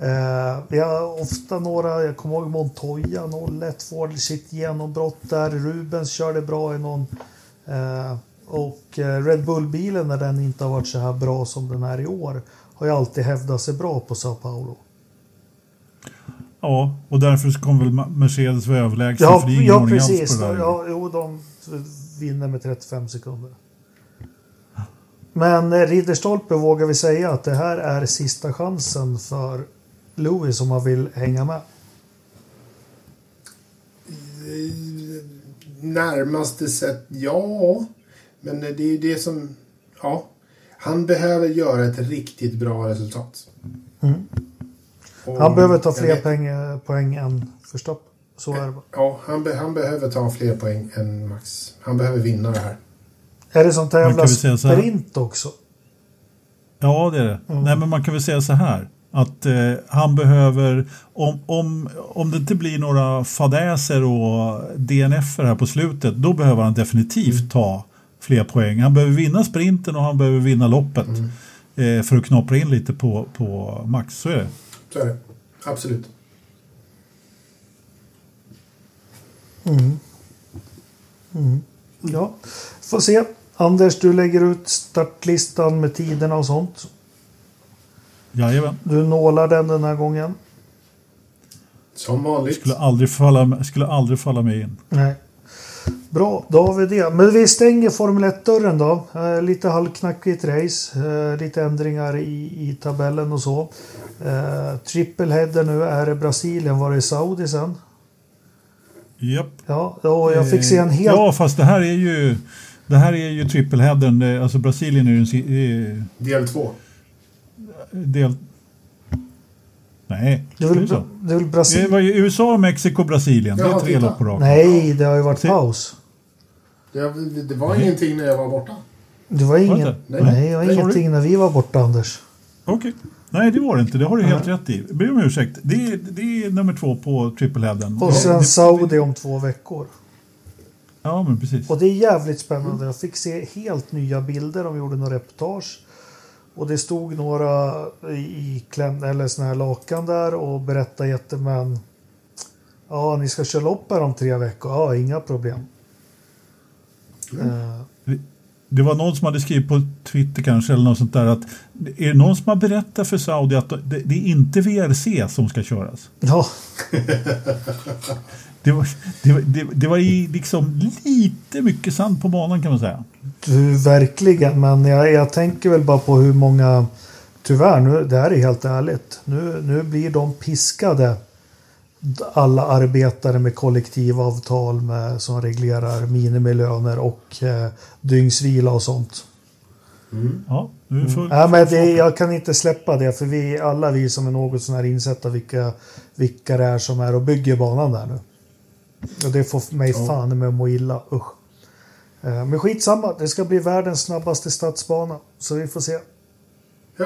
Eh, vi har ofta några, jag kommer ihåg Montoya 01 får sitt genombrott där. Rubens körde bra i någon. Eh, och eh, Red Bull-bilen när den inte har varit så här bra som den är i år har ju alltid hävdat sig bra på Sao Paulo. Ja, och därför kommer väl Mercedes vara överlägsen ja, för det är ingen ja, precis. Alls på det där. Ja, jo, de vinner med 35 sekunder. Men eh, Ridderstolpe vågar vi säga att det här är sista chansen för Lewis om han vill hänga med. Närmaste sätt, ja. Men det är ju det som... Ja. Han behöver göra ett riktigt bra resultat. Mm. Han behöver ta fler poäng, poäng än Verstappen. Så är det bara. Ja, han, be, han behöver ta fler poäng än Max. Han behöver vinna det här. Är det som kan tävlar väl säga så här. sprint också? Ja, det är det. Mm. Nej, men man kan väl säga så här. Att eh, han behöver, om, om, om det inte blir några fadäser och DNF här på slutet, då behöver han definitivt Mm. ta fler poäng. Han behöver vinna sprinten och han behöver vinna loppet Mm. eh, för att knapra in lite på, på Max. Så är det. Så är det. Absolut. Mm. Mm. Ja, får se. Anders, du lägger ut startlistan med tiderna och sånt. Jajamän. Du nålar den den här gången. Som vanligt. Skulle aldrig falla, skulle aldrig falla mig in. Nej. Bra, då har vi det. Men vi stänger Formel 1-dörren då. Eh, lite halvknackigt race. Eh, lite ändringar i, i tabellen och så. Eh, triple header nu är det Brasilien. Var det Saudi sen? Japp. Ja, och jag fick se en Eh, helt... Ja, fast det här är ju det här är ju trippelheadern. Alltså Brasilien är ju en eh, Del två. del... Nej, det är det väl, det är väl Det Brasilien? var ju USA, Mexiko, Brasilien. Det är tre lopp på raken. Nej, det har ju varit Se- paus. Det, det var ingenting när jag var borta. Det var ingen... det? Nej, Nej. det var Nej, ingenting när vi var borta, Anders. Okej. Nej, det var det inte. Det har du helt rätt i. Be om ursäkt. Det är, det är nummer två på trippelheaden. Och sen det- Saudi om två veckor. Ja, men precis. Och det är jävligt spännande. Jag fick se helt nya bilder. De gjorde några reportage. Och det stod några i, kläm, eller såna här lakan där och berättade jättemän. Ja, ni ska köra lopp här om tre veckor. Ja, inga problem. Eh, Det var någon som hade skrivit på Twitter kanske eller något sånt där att är det någon som har berättat för Saudi att det, det är inte VRC som ska köras? ja, Det var, det, var- det, det var liksom lite mycket sand på banan kan man säga. du, verkligen. Men jag, jag tänker väl bara på hur många. Tyvärr, nu, det här är helt ärligt. Nu, nu blir de piskade. Alla arbetare med kollektivavtal med, som reglerar minimilöner och eh, dygnsvila och sånt. Ja, nu är full, Ja, men det, jag kan inte släppa det för vi alla vi som är något sån här insatta vilka, vilka det är som är och bygger banan där nu. Och det får mig Ja. fan med att må illa. Usch. Eh, Men skitsamma, det ska bli världens snabbaste stadsbana. Så vi får se. Ja.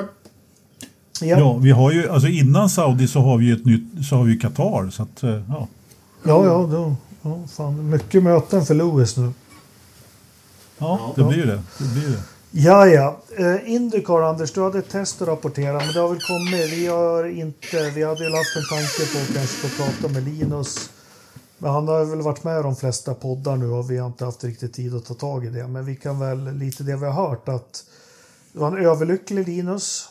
Ja, Ja, vi har ju, alltså innan Saudi så har vi ju ett nytt, så har vi ju Qatar. Så att, eh, ja. ja, ja, då, ja fan, mycket möten för Lewis nu. ja, det blir ju det. det, blir det. Ja, ja. Eh, Indycar, Anders, du hade ett test att rapportera, men det har väl kommit. Vi har inte, vi hade ju haft en tanke på att kanske få prata med Linus. Men han har väl varit med i de flesta poddar nu och vi har inte haft riktigt tid att ta tag i det. Men vi kan väl, lite det vi har hört, att det var en överlycklig Linus.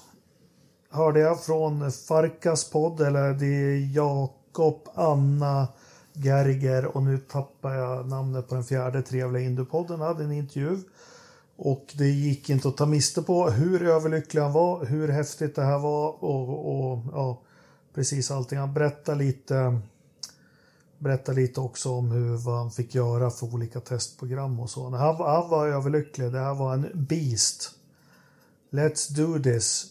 Hörde jag från Farkas podd, eller det är Jakob, Anna, Gerger och nu tappar jag namnet på den fjärde trevliga Indupodden. hade en intervju. Och det gick inte att ta miste på hur överlycklig han var, hur häftigt det här var och, och ja, precis allting. Han berättade lite, berättar lite också om hur vad han fick göra för olika testprogram och så. Han, han var överlycklig. Det här var en beast. Let's do this.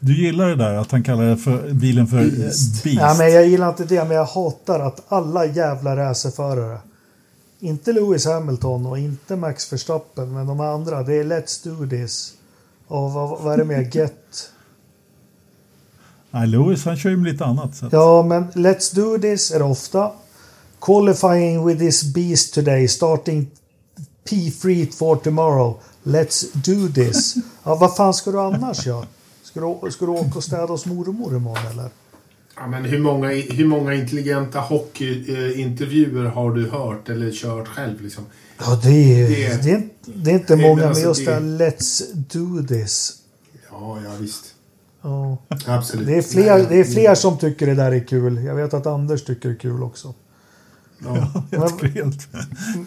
Du gillar det där att han kallar för, bilen för Beast. Beast. Ja, men jag gillar inte det, men jag hatar att alla jävla racerförare, inte Lewis Hamilton och inte Max Verstappen, men de andra, det är Let's do this. Och vad, vad är det mer? Get? Nej, Lewis han kör ju med lite annat. Så Ja, men Let's do this är det ofta. Qualifying with this beast today, starting P3 for tomorrow. Let's do this. Ja, vad fan ska du annars göra? Ska du, ska du åka och städa hos mormor imorgon eller? Ja, men hur många, hur många intelligenta hockeyintervjuer har du hört eller kört själv? Liksom? Ja, det är, Det- det är, inte- det är inte men många, men alltså just det det- här Let's do this. Ja, ja visst. Ja. Absolut. Det, är fler, det är fler som tycker det där är kul. Jag vet att Anders tycker det är kul också. Ja. Helt helt.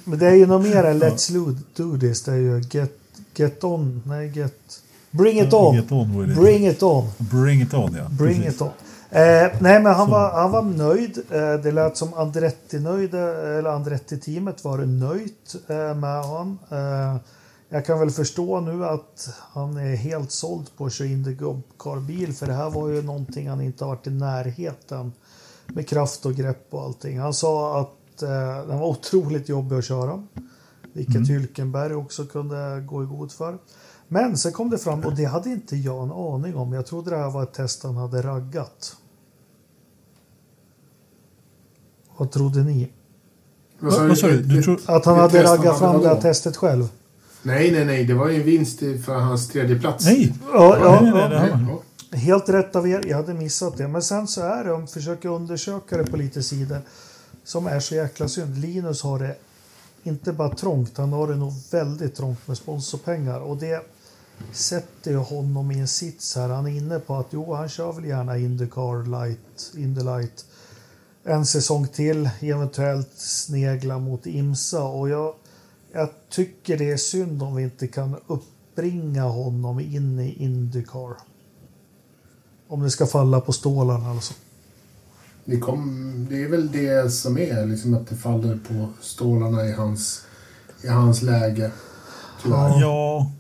Men det är ju något mer än Let's do this. Det är ju Get, get on. Nej, get... Bring it on. Get on. Bring it on. Bring it on, ja. Bring Precis. it on. Eh, nej, men han Så. var, han var nöjd. Eh, det lät som Andretti Andretti-teamet var nöjt eh, med honom. Jag kan väl förstå nu att han är helt såld på att köra Indycar-bil för det här var ju någonting han inte har varit i närheten med kraft och grepp och allting. Han sa att eh, den var otroligt jobbig att köra. Vilket Hylkenberg också kunde gå i god för. Men sen kom det fram, och det hade inte jag en aning om. Jag trodde det här var ett test han hade raggat. Vad trodde ni? Vad sa du? Att han hade raggat fram det här testet själv? Nej, nej, nej. Det var ju en vinst för hans tredje plats. Nej! Ja, ja, nej, nej. Helt rätt av er, jag hade missat det. Men sen så är det, om vi försöker undersöka det på lite sidor, som är så jäkla synd. Linus har det inte bara trångt, han har det nog väldigt trångt med sponsorpengar. Och det sätter ju honom i en sits här. Han är inne på att jo, han kör väl gärna Indycar Light, Indy Light en säsong till, eventuellt snegla mot Imsa. Och jag, jag tycker det är synd om vi inte kan uppbringa honom in i Indycar. Om det ska falla på stålarna alltså. Det, kom, det är väl det som är, liksom att det faller på stålarna i hans, i hans läge. Tyvärr. Ja,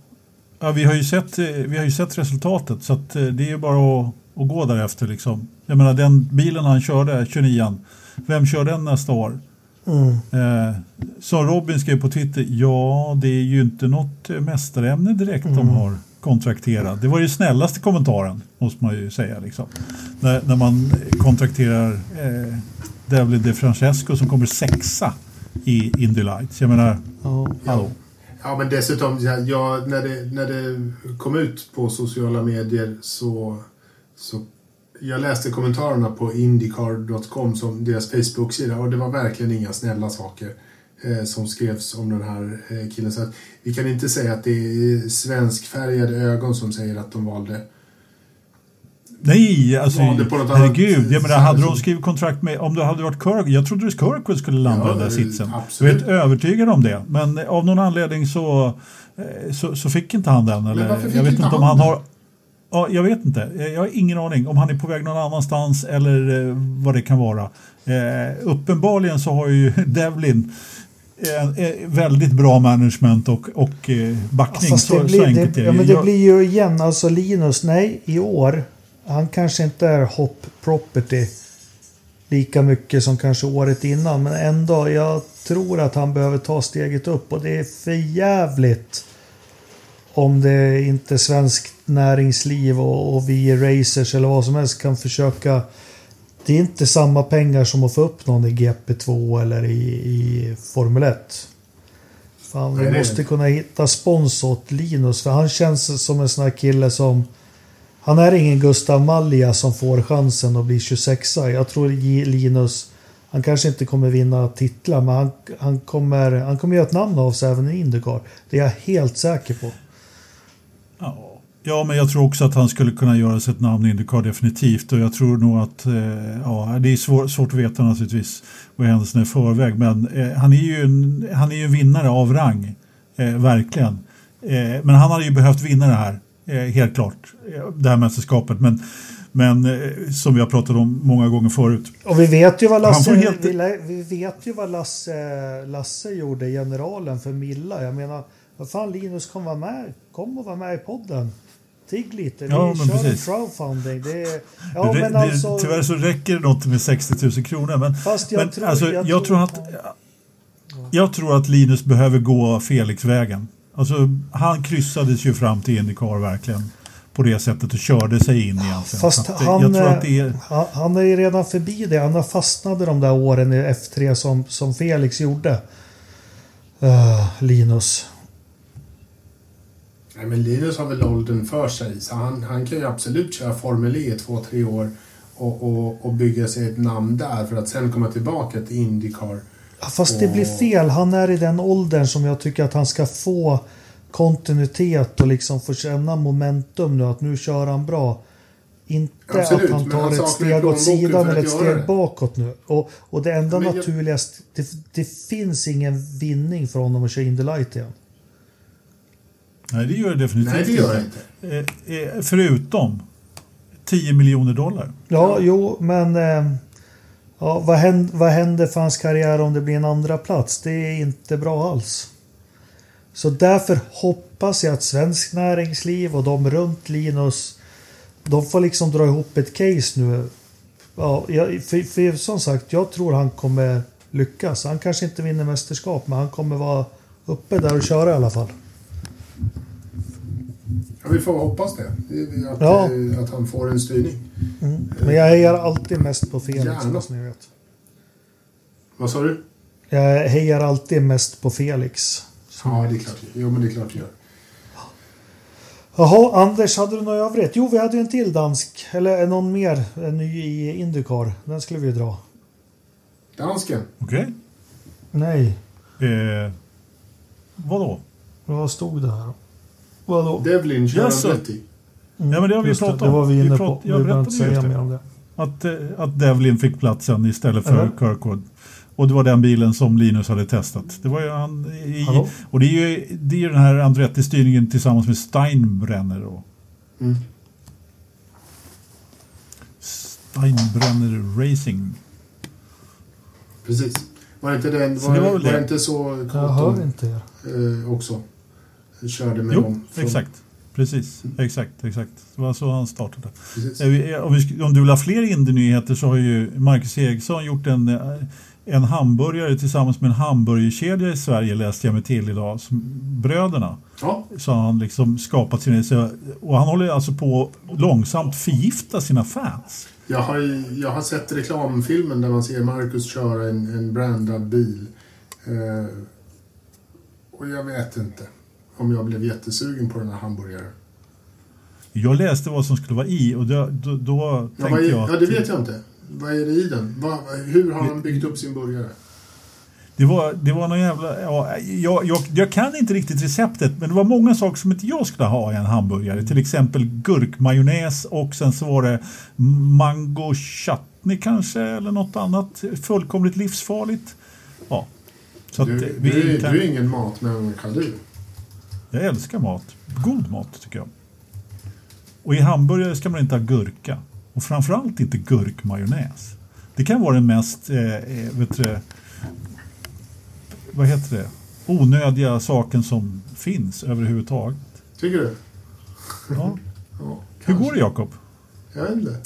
ja vi, har ju sett, vi har ju sett resultatet så att eh, det är ju bara att, att gå därefter. Liksom. Jag menar den bilen han körde, 29 vem kör den nästa år? Mm. Eh, som Robin skrev på Twitter, ja det är ju inte något eh, mästarämne direkt de har kontrakterat. Det var ju snällaste kommentaren måste man ju säga. Liksom. När, när man kontrakterar eh, Devlin De Francesco som kommer sexa i Indy Lights. Jag menar, Ja. hallå. Ja, men dessutom, ja, när, det, när det kom ut på sociala medier så, så jag läste kommentarerna på Indycar.com som deras Facebook-sida och det var verkligen inga snälla saker eh, som skrevs om den här eh, killen. Så att vi kan inte säga att det är svenskfärgade ögon som säger att de valde. Nej, alltså Valde på något herregud. annat Jag menar, hade de skrivit kontrakt med, om det hade varit Kirk, jag trodde att Kirkwood skulle landa Ja, den där eh, sitsen. Jag är absolut. helt övertygad om det. Men av någon anledning så, eh, så, så fick inte han den. Eller, jag vet inte om han han har... Ja, jag vet inte. Eh, Jag har ingen aning om han är på väg någon annanstans eller eh, vad det kan vara. Eh, uppenbarligen så har ju Devlin eh, eh, väldigt bra management och, och eh, backning. Fast så, blir, så enkelt det, ja, men det Jag- blir ju igen, alltså Linus, nej i år, han kanske inte är hop property lika mycket som kanske året innan, men ändå, jag tror att han behöver ta steget upp och det är för jävligt om det inte svenskt näringsliv och, och vi racers eller vad som helst kan försöka det är inte samma pengar som att få upp någon i GP2 eller i, i Formel 1. Fan, vi måste kunna hitta spons åt Linus för han känns som en sån här kille som han är ingen Gustav Malja som får chansen att bli 26 Jag tror Linus han kanske inte kommer vinna titlar men han, han, kommer, han kommer göra ett namn av sig även i Indycar. Det är jag helt säker på. Ja. Men jag tror också att han skulle kunna göra sig ett namn i Indycar definitivt och jag tror nog att, eh, ja, det är svår, svårt att veta naturligtvis vad händelserna är i förväg, men eh, han är ju en, han är ju vinnare av rang, eh, verkligen. Eh, men han hade ju behövt vinna det här, eh, helt klart, eh, det här mästerskapet, men, men som vi har pratat om många gånger förut. Och vi vet ju vad Lasse, helt- vi vet ju vad Lasse, Lasse gjorde, generalen för Milla. Jag menar, vad fan Linus kom vara med, kom och var med i podden. Tigg lite, vi Ja, men kör en precis. crowdfunding. Det är, ja, det, men det, alltså, tyvärr så räcker det inte med 60 000 kronor. Men, Fast jag men tror- alltså, jag jag, tror- tror att, jag tror att Linus behöver gå Felix-vägen. Alltså, han kryssades ju fram till Indycar verkligen på det sättet och körde sig in egentligen. Fast att, han, jag tror att det är, eh, han, han är ju redan förbi det. Han har fastnat i de där åren i F3 som, som Felix gjorde. Uh, Linus. Nej, men Linus har väl åldern för sig, så han, han kan ju absolut köra Formel E i två, tre år och, och, och bygga sig ett namn där för att sen komma tillbaka till Indycar. Ja, Fast det blir Och- fel. Han är i den åldern som jag tycker att han ska få kontinuitet och liksom få känna momentum nu. Att nu kör han bra. Inte Absolut, att han tar han ett steg åt sidan eller ett steg det. bakåt nu. Och, och det enda Men jag- naturligaste, det, det finns ingen vinning för honom att köra in the light igen. Nej, det gör det definitivt Nej, det gör det inte. Eh, eh, förutom 10 miljoner dollar. Ja, jo, men eh, ja, vad, händer, vad händer för hans karriär om det blir en andra plats? Det är inte bra alls. Så därför hoppas jag att svensk näringsliv och de runt Linus, de får liksom dra ihop ett case nu. Ja, jag, för, för som sagt, jag tror han kommer lyckas. Han kanske inte vinner mästerskap, men han kommer vara uppe där och köra i alla fall. Ja, vi får hoppas det. Att, Ja. eh, att han får en styrning. Mm. Men jag hejar alltid mest på Felix, Gärna. så ni vet. Vad sa du? Jag hejar alltid mest på Felix. Ja, det är klart. Jo, men det är klart du gör. Jaha, Anders, hade du något övrigt? Jo, vi hade ju en till dansk. Eller någon mer en ny i Indycar. Den skulle vi ju dra. Dansken. Okej? Nej, Eh, vadå? vad stod det här? Vadå? Devlin kör Jaså. Andretti. Mm, Ja, men det har vi just pratat det, om. Det var vi Vi inne prat- på. jag Vi berättade inte säga mer om det. Att, eh, att Devlin fick platsen istället för Ja. Kirkwood. Och det var den bilen som Linus hade testat. Det var ju han i, och det är ju det är ju den här Andretti-styrningen tillsammans med Steinbrenner. Och Mm. Steinbrenner Racing. Precis. Var inte, den, Så var, det det var var det. inte så Jag hör inte er. eh, också körde med Jo, dem? från- exakt. Precis, exakt, exakt. Det var så han startade. Eh, vi- Om, vi, om du vill ha fler Indy-nyheter så har ju Marcus Eriksson gjort en, eh, en hamburgare tillsammans med en hamburgerkedja i Sverige läste jag mig till idag. Som, bröderna. Ja, Så han liksom skapat sin... Och han håller alltså på långsamt förgifta sina fans. jag har, jag har sett reklamfilmen där man ser Marcus köra en, en brandad bil. Eh, och jag vet inte om jag blev jättesugen på den här hamburgaren. Jag läste vad som skulle vara i och då, då, då Ja, tänkte jag... ja, att- det vet jag inte. Vad är det i den? Vad- hur har han byggt upp sin burgare? Det var, det var någon jävla... Ja, jag, jag, jag kan inte riktigt receptet, men det var många saker som inte jag skulle ha i en hamburgare. Till exempel gurkmajonnäs och sen så var det mango chutney kanske, eller något annat fullkomligt livsfarligt. Ja. Så att Du, du, vi är- kan, du är ingen matmänniska du. Jag älskar mat. God mat tycker jag. Och i hamburgare ska man inte ha gurka. Och framförallt inte gurkmajonnäs. Det kan vara den mest, eh, eh, vet du, vad heter det, onödiga saken som finns överhuvudtaget. Tycker du? Ja. Ja, Hur går det Jakob? Jag vet inte.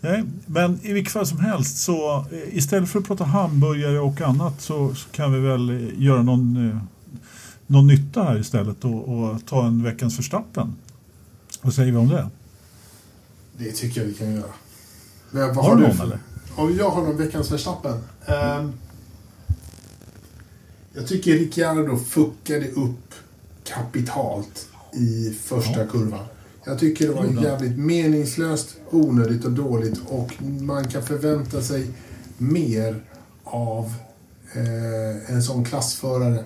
Nej, men i vilket fall som helst så eh, istället för att prata hamburgare och annat så, så kan vi väl eh, göra någon, någon nytta här istället och, och ta en veckans förstappen. Vad säger vi om det? Det tycker jag vi kan göra. Men, vad Har du du någon för- eller? Om jag har någon veckans Verstappen? Ehm, jag tycker Ricciardo fuckade upp kapitalt i första Ja. kurvan. Jag tycker det var jävligt meningslöst, onödigt och dåligt och man kan förvänta sig mer av eh, en sån klassförare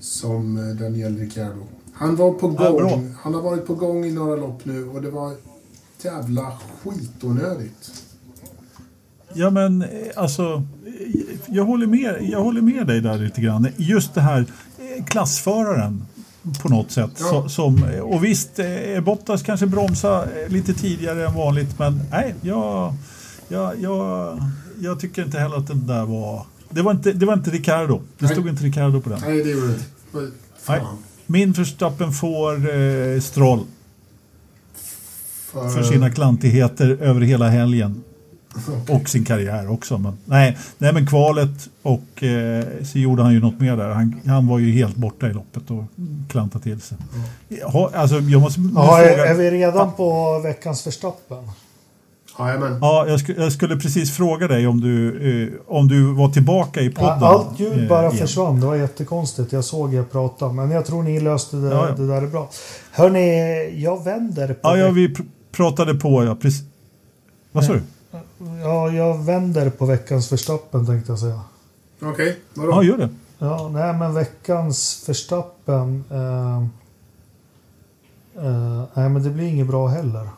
som eh, Daniel Ricciardo. Han var på Ja, gång. Han har varit på gång i några lopp nu och det var jävla skitonödigt. Ja men eh, alltså, eh, jag håller, med, jag håller med dig där lite grann. Just det här klassföraren på något sätt. Ja. Så, som, och visst, Bottas kanske bromsade eh, lite tidigare än vanligt men nej, jag, jag, jag, jag tycker inte heller att den där var... Det var inte, det var inte Ricardo. Det Nej. stod inte Ricardo på den. Nej, det gjorde det inte. Nej. Min förstappen får eh, Stroll För, för sina klantigheter över hela helgen. Och sin karriär också. Men, nej, nej, men kvalet och eh, så gjorde han ju något mer där. Han, han var ju helt borta i loppet och klantade till sig. Ja, alltså, jag måste Ja, är, fråga, är vi redan på veckans Verstappen? Jajamän. ja, jag, sk jag skulle precis fråga dig om du, eh, om du var tillbaka i podden. Ja, allt ljud eh, bara igen. försvann. Det var jättekonstigt. Jag såg er prata. Men jag tror ni löste det, Ja, ja. det där är bra. Hörni, jag vänder på, Ja, ja, vi pr pratade på, ja. Precis. Vad sa du? ja, jag vänder på veckans Verstappen tänkte jag säga. Okej, vadå? Ja, gör det. Ja, nej men veckans Verstappen. Eh, eh, nej men det blir inget bra heller.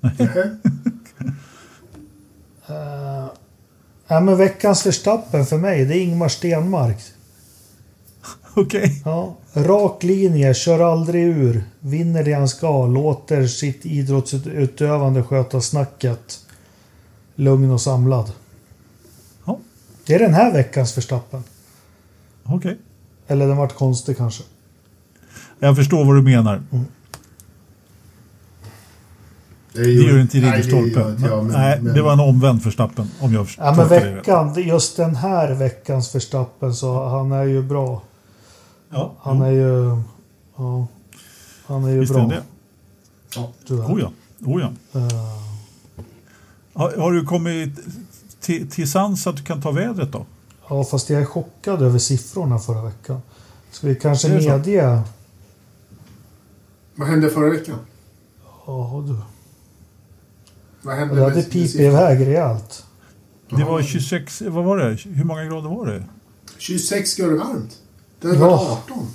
Uh, ja, men veckans Verstappen för mig, det är Ingmar Stenmark. Okej. Ja, rak linje, kör aldrig ur, vinner det han ska, låter sitt idrottsutövande sköta snacket. Lugn och samlad. Ja, Det är den här veckans Verstappen. okej. Eller den vart konstig kanske. Jag förstår vad du menar. Det Det gör inte nej, det Ridderstolpe. Nej, men- det var en omvänd förstappen om jag Ja, men tolkar det rätt. veckan, just den här veckans Verstappen så han är ju bra. Ja, Han är ju... Ja, han är ju visst är bra. det. Ja. Tyvärr. Oh ja. Oh ja. Eh, Har, har du kommit till, till sans att du kan ta vädret då? ja, fast jag är chockad över siffrorna förra veckan. Ska vi kanske Är medge... Vad hände förra veckan? Ja, du. Vad hände Det hade iväg rejält. Det var Jaha. 26, vad var det? Hur många grader var det? 26 grader varmt. Det hade Ja. varit 18.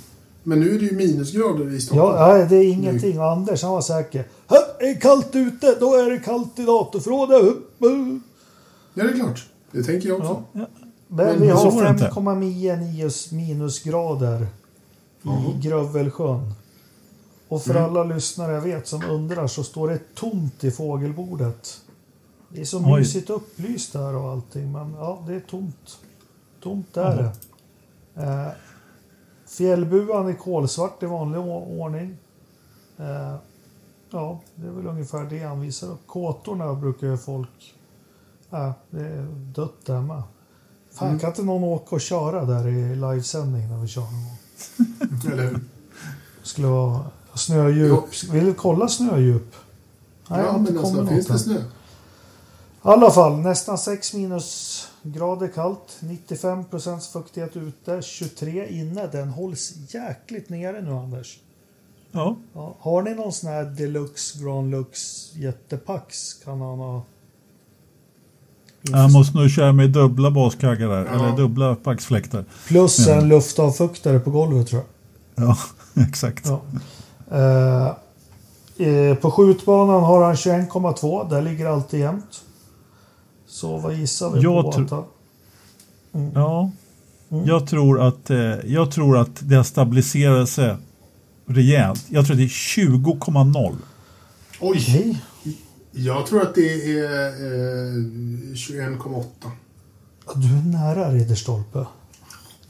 Men nu är det ju minusgrader i Stockholm. Ja, nej, det är ingenting. Och Anders han var säker. "Hö, Är det kallt ute, då är det kallt i datorförrådet. Hup, hup." Ja, det är klart. Det tänker jag också. Ja. Men Men vi har var det inte. 5,9 minusgrader i Grövelsjön. Och för Mm. alla lyssnare jag vet som undrar så står det tomt i fågelbordet. Det är så Oj. mysigt upplyst där och allting men ja, det är tomt. Tomt är det. Eh, fjällbuan är kolsvart i vanlig ordning. Eh, ja, det är väl ungefär det han visar upp. Kåtorna brukar ju folk... Ja, det är dött där med. Fan, Mm. kan inte någon åka och köra där i livesändning när vi kör någon gång? Eller hur? skulle vara snödjup. Vill du kolla snödjup? Nej, ja, men alltså, finns det snö? I alla fall, nästan 6 minusgrader kallt. 95 procents fuktighet ute. 23 inne. Den hålls jäkligt nere nu, Anders. Ja, Ja, har ni någon sån här Deluxe Grand Lux jättepax? Kan han ha... jag måste nog köra med dubbla baskaggar där, Ja. eller dubbla paxfläktar. Plus Ja. en luftavfuktare på golvet tror jag. Ja, exakt. Ja. Eh, eh, på skjutbanan har han 21,2. Där ligger alltid jämnt. Så vad gissar vi Jag på? tror- att han- Ja, Mm. jag tror att, eh, jag tror att det har stabiliserat sig rejält. Jag tror att det är 20,0 Oj! Okej. Jag tror att det är eh, 21,8. Ja, Du är nära Ridderstolpe.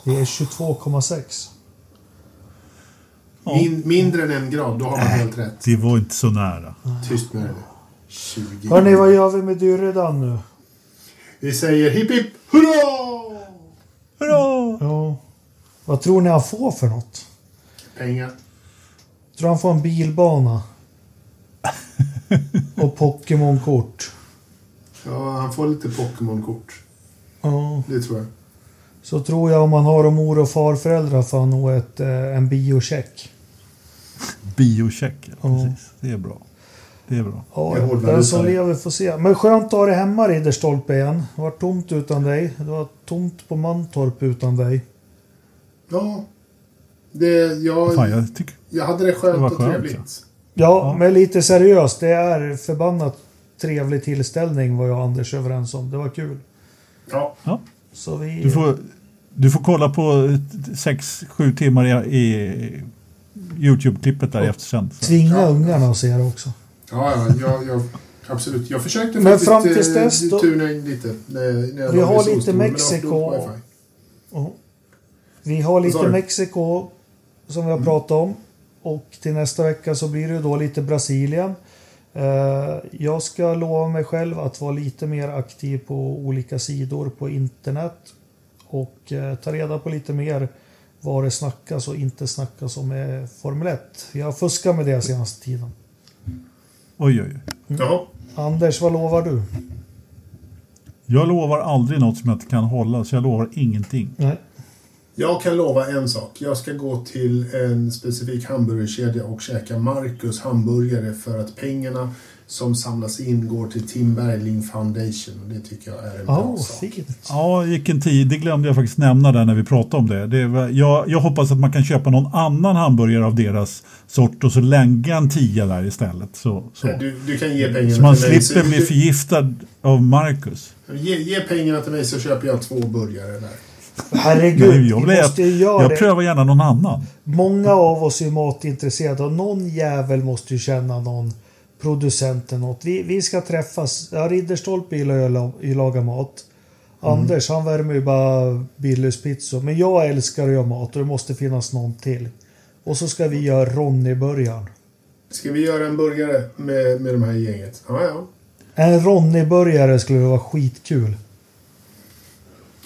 Det är 22,6. Ja. Min, mindre än en grad, då har man helt rätt. Det var inte så nära. Tyst med det nu. 20. Hörni, vad gör vi med Dyrredan nu? Vi säger hipp hipp hurra! Hurra! Ja. Vad tror ni han får för något? Pengar. Tror han får en bilbana? Och Pokémon-kort? Ja, han får lite Pokémon-kort. Ja. Det tror jag. Så tror jag om man har mor och farföräldrar får han nog ett, eh, en biocheck. Biocheck, ja, Ja. precis. Det är bra. Det är bra. Ja, den som det. lever får se. Men skönt att ha det hemma Ridderstolpe igen. Det var tomt utan dig. Det var tomt på Mantorp utan dig. Ja. Det, jag, Fan, jag tycker... jag hade det skönt Det var och skönt, trevligt. Ja, Ja. men lite seriöst. Det är förbannat trevlig tillställning var jag och Anders överens om. Det var kul. Ja. Ja. Så vi... Du får, du får kolla på 6-7 timmar i, i Youtube-klippet där i eftersänd. Tvinga Ja. ungarna att se det också. Ja, ja jag, jag, absolut. Jag försökte Men faktiskt fram tills eh, dess då- tuna in lite. När, när jag Vi har lite Mexiko. Vi har lite? Mexiko som vi har pratat om. Och till nästa vecka så blir det då lite Brasilien. Eh, Jag ska lova mig själv att vara lite mer aktiv på olika sidor på internet. Och eh, ta reda på lite mer vad det snackas och inte snackas om med Formel 1. Jag har fuskat med det senaste tiden. Oj, oj, oj. Jaha. Anders, vad lovar du? Jag lovar aldrig något som jag inte kan hålla, så jag lovar ingenting. Nej. Jag kan lova en sak. Jag ska gå till en specifik hamburgerkedja och käka Marcus hamburgare för att pengarna som samlas in går till Tim Bergling Foundation och det tycker jag är en bra Oh, sak. Ja, gick en tid. Det glömde jag faktiskt nämna där när vi pratade om det. det var, jag, jag hoppas att man kan köpa någon annan hamburgare av deras sort och så lägga en tia där istället. Så, så. Du, du kan ge pengarna så man till mig. slipper så bli förgiftad av Marcus. Ge, ge pengarna till mig så köper jag två burgare där. Herregud, Nej, jag, vi måste ju göra jag det. prövar gärna någon annan. Många av oss är matintresserade och någon jävel måste ju känna någon producent eller något. Vi, vi ska träffas. Ja, Ridderstolpe gillar ju att laga mat. Anders han värmer ju bara Billys pizzor. Men jag älskar att göra mat och det måste finnas någon till. Och så ska vi göra Ronny-burgaren. Ska vi göra en burgare med, med de här gänget? Ja, ja. En Ronny-burgare skulle vara skitkul.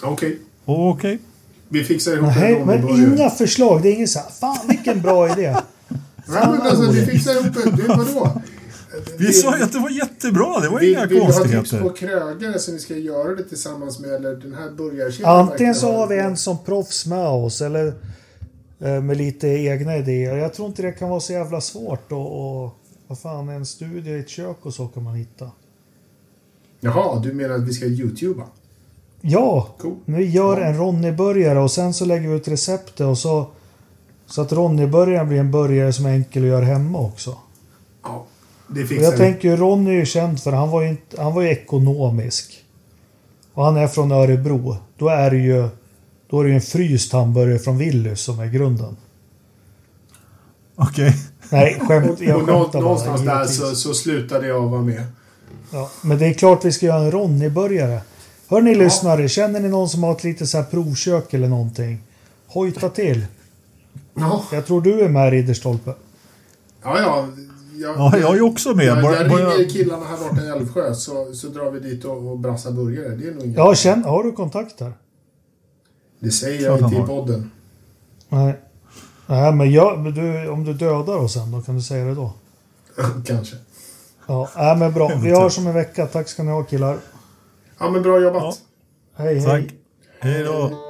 Okej. Okej. Vi fixar ihop Nej, en men Ronny-burgare. inga förslag. Det är inget så här, fan vilken bra idé. Nej, men alltså, vi fixar ihop en... Du, vadå? Vi sa ju att det var jättebra. Det var Vill, inga vill du ha tips konstigheter. på krögare som vi ska göra det tillsammans med eller den här burgarkedjan? Antingen så har vi en som proffs med oss eller eh, med lite egna idéer. Jag tror inte det kan vara så jävla svårt och, och vad fan, en studio i ett kök och så kan man hitta. Jaha, du menar att vi ska youtuba? Ja, Cool. vi gör en Ronny-burgare och sen så lägger vi ut receptet och så så att Ronny-burgaren blir en burgare som är enkel att göra hemma också. Ja, det Och fixar jag vi. tänker ju Ronny är ju känd för han var ju, inte, han var ju ekonomisk. Och han är från Örebro. Då är det ju då är det ju en fryst hamburgare från Willys som är grunden. Okej. Nej, skämt. Jag och skämtar bara. någonstans där så, så slutade jag vara med. Ja, men det är klart vi ska göra en Ronny-burgare. Hör ni lyssnare, känner ni någon som har ett litet så här provkök eller någonting? Hojta till. Ja, Jag tror du är med Ridderstolpe. ja. ja jag, Ja, jag är också med. Jag, Bara- jag bara- ringer killarna här borta i Älvsjö så, så drar vi dit och, och brassar burgare. Det är nog inget. Ja, känn, har du kontakter? Det säger jag inte i podden. Nej. Nej, men jag, men du, om du dödar oss sen, då kan du säga det då. Kanske. Ja, nej, men bra. Vi hörs om en vecka. Tack ska ni ha killar. Ja, men bra jobbat. Ja. Hej, Tack. hej. Hej då.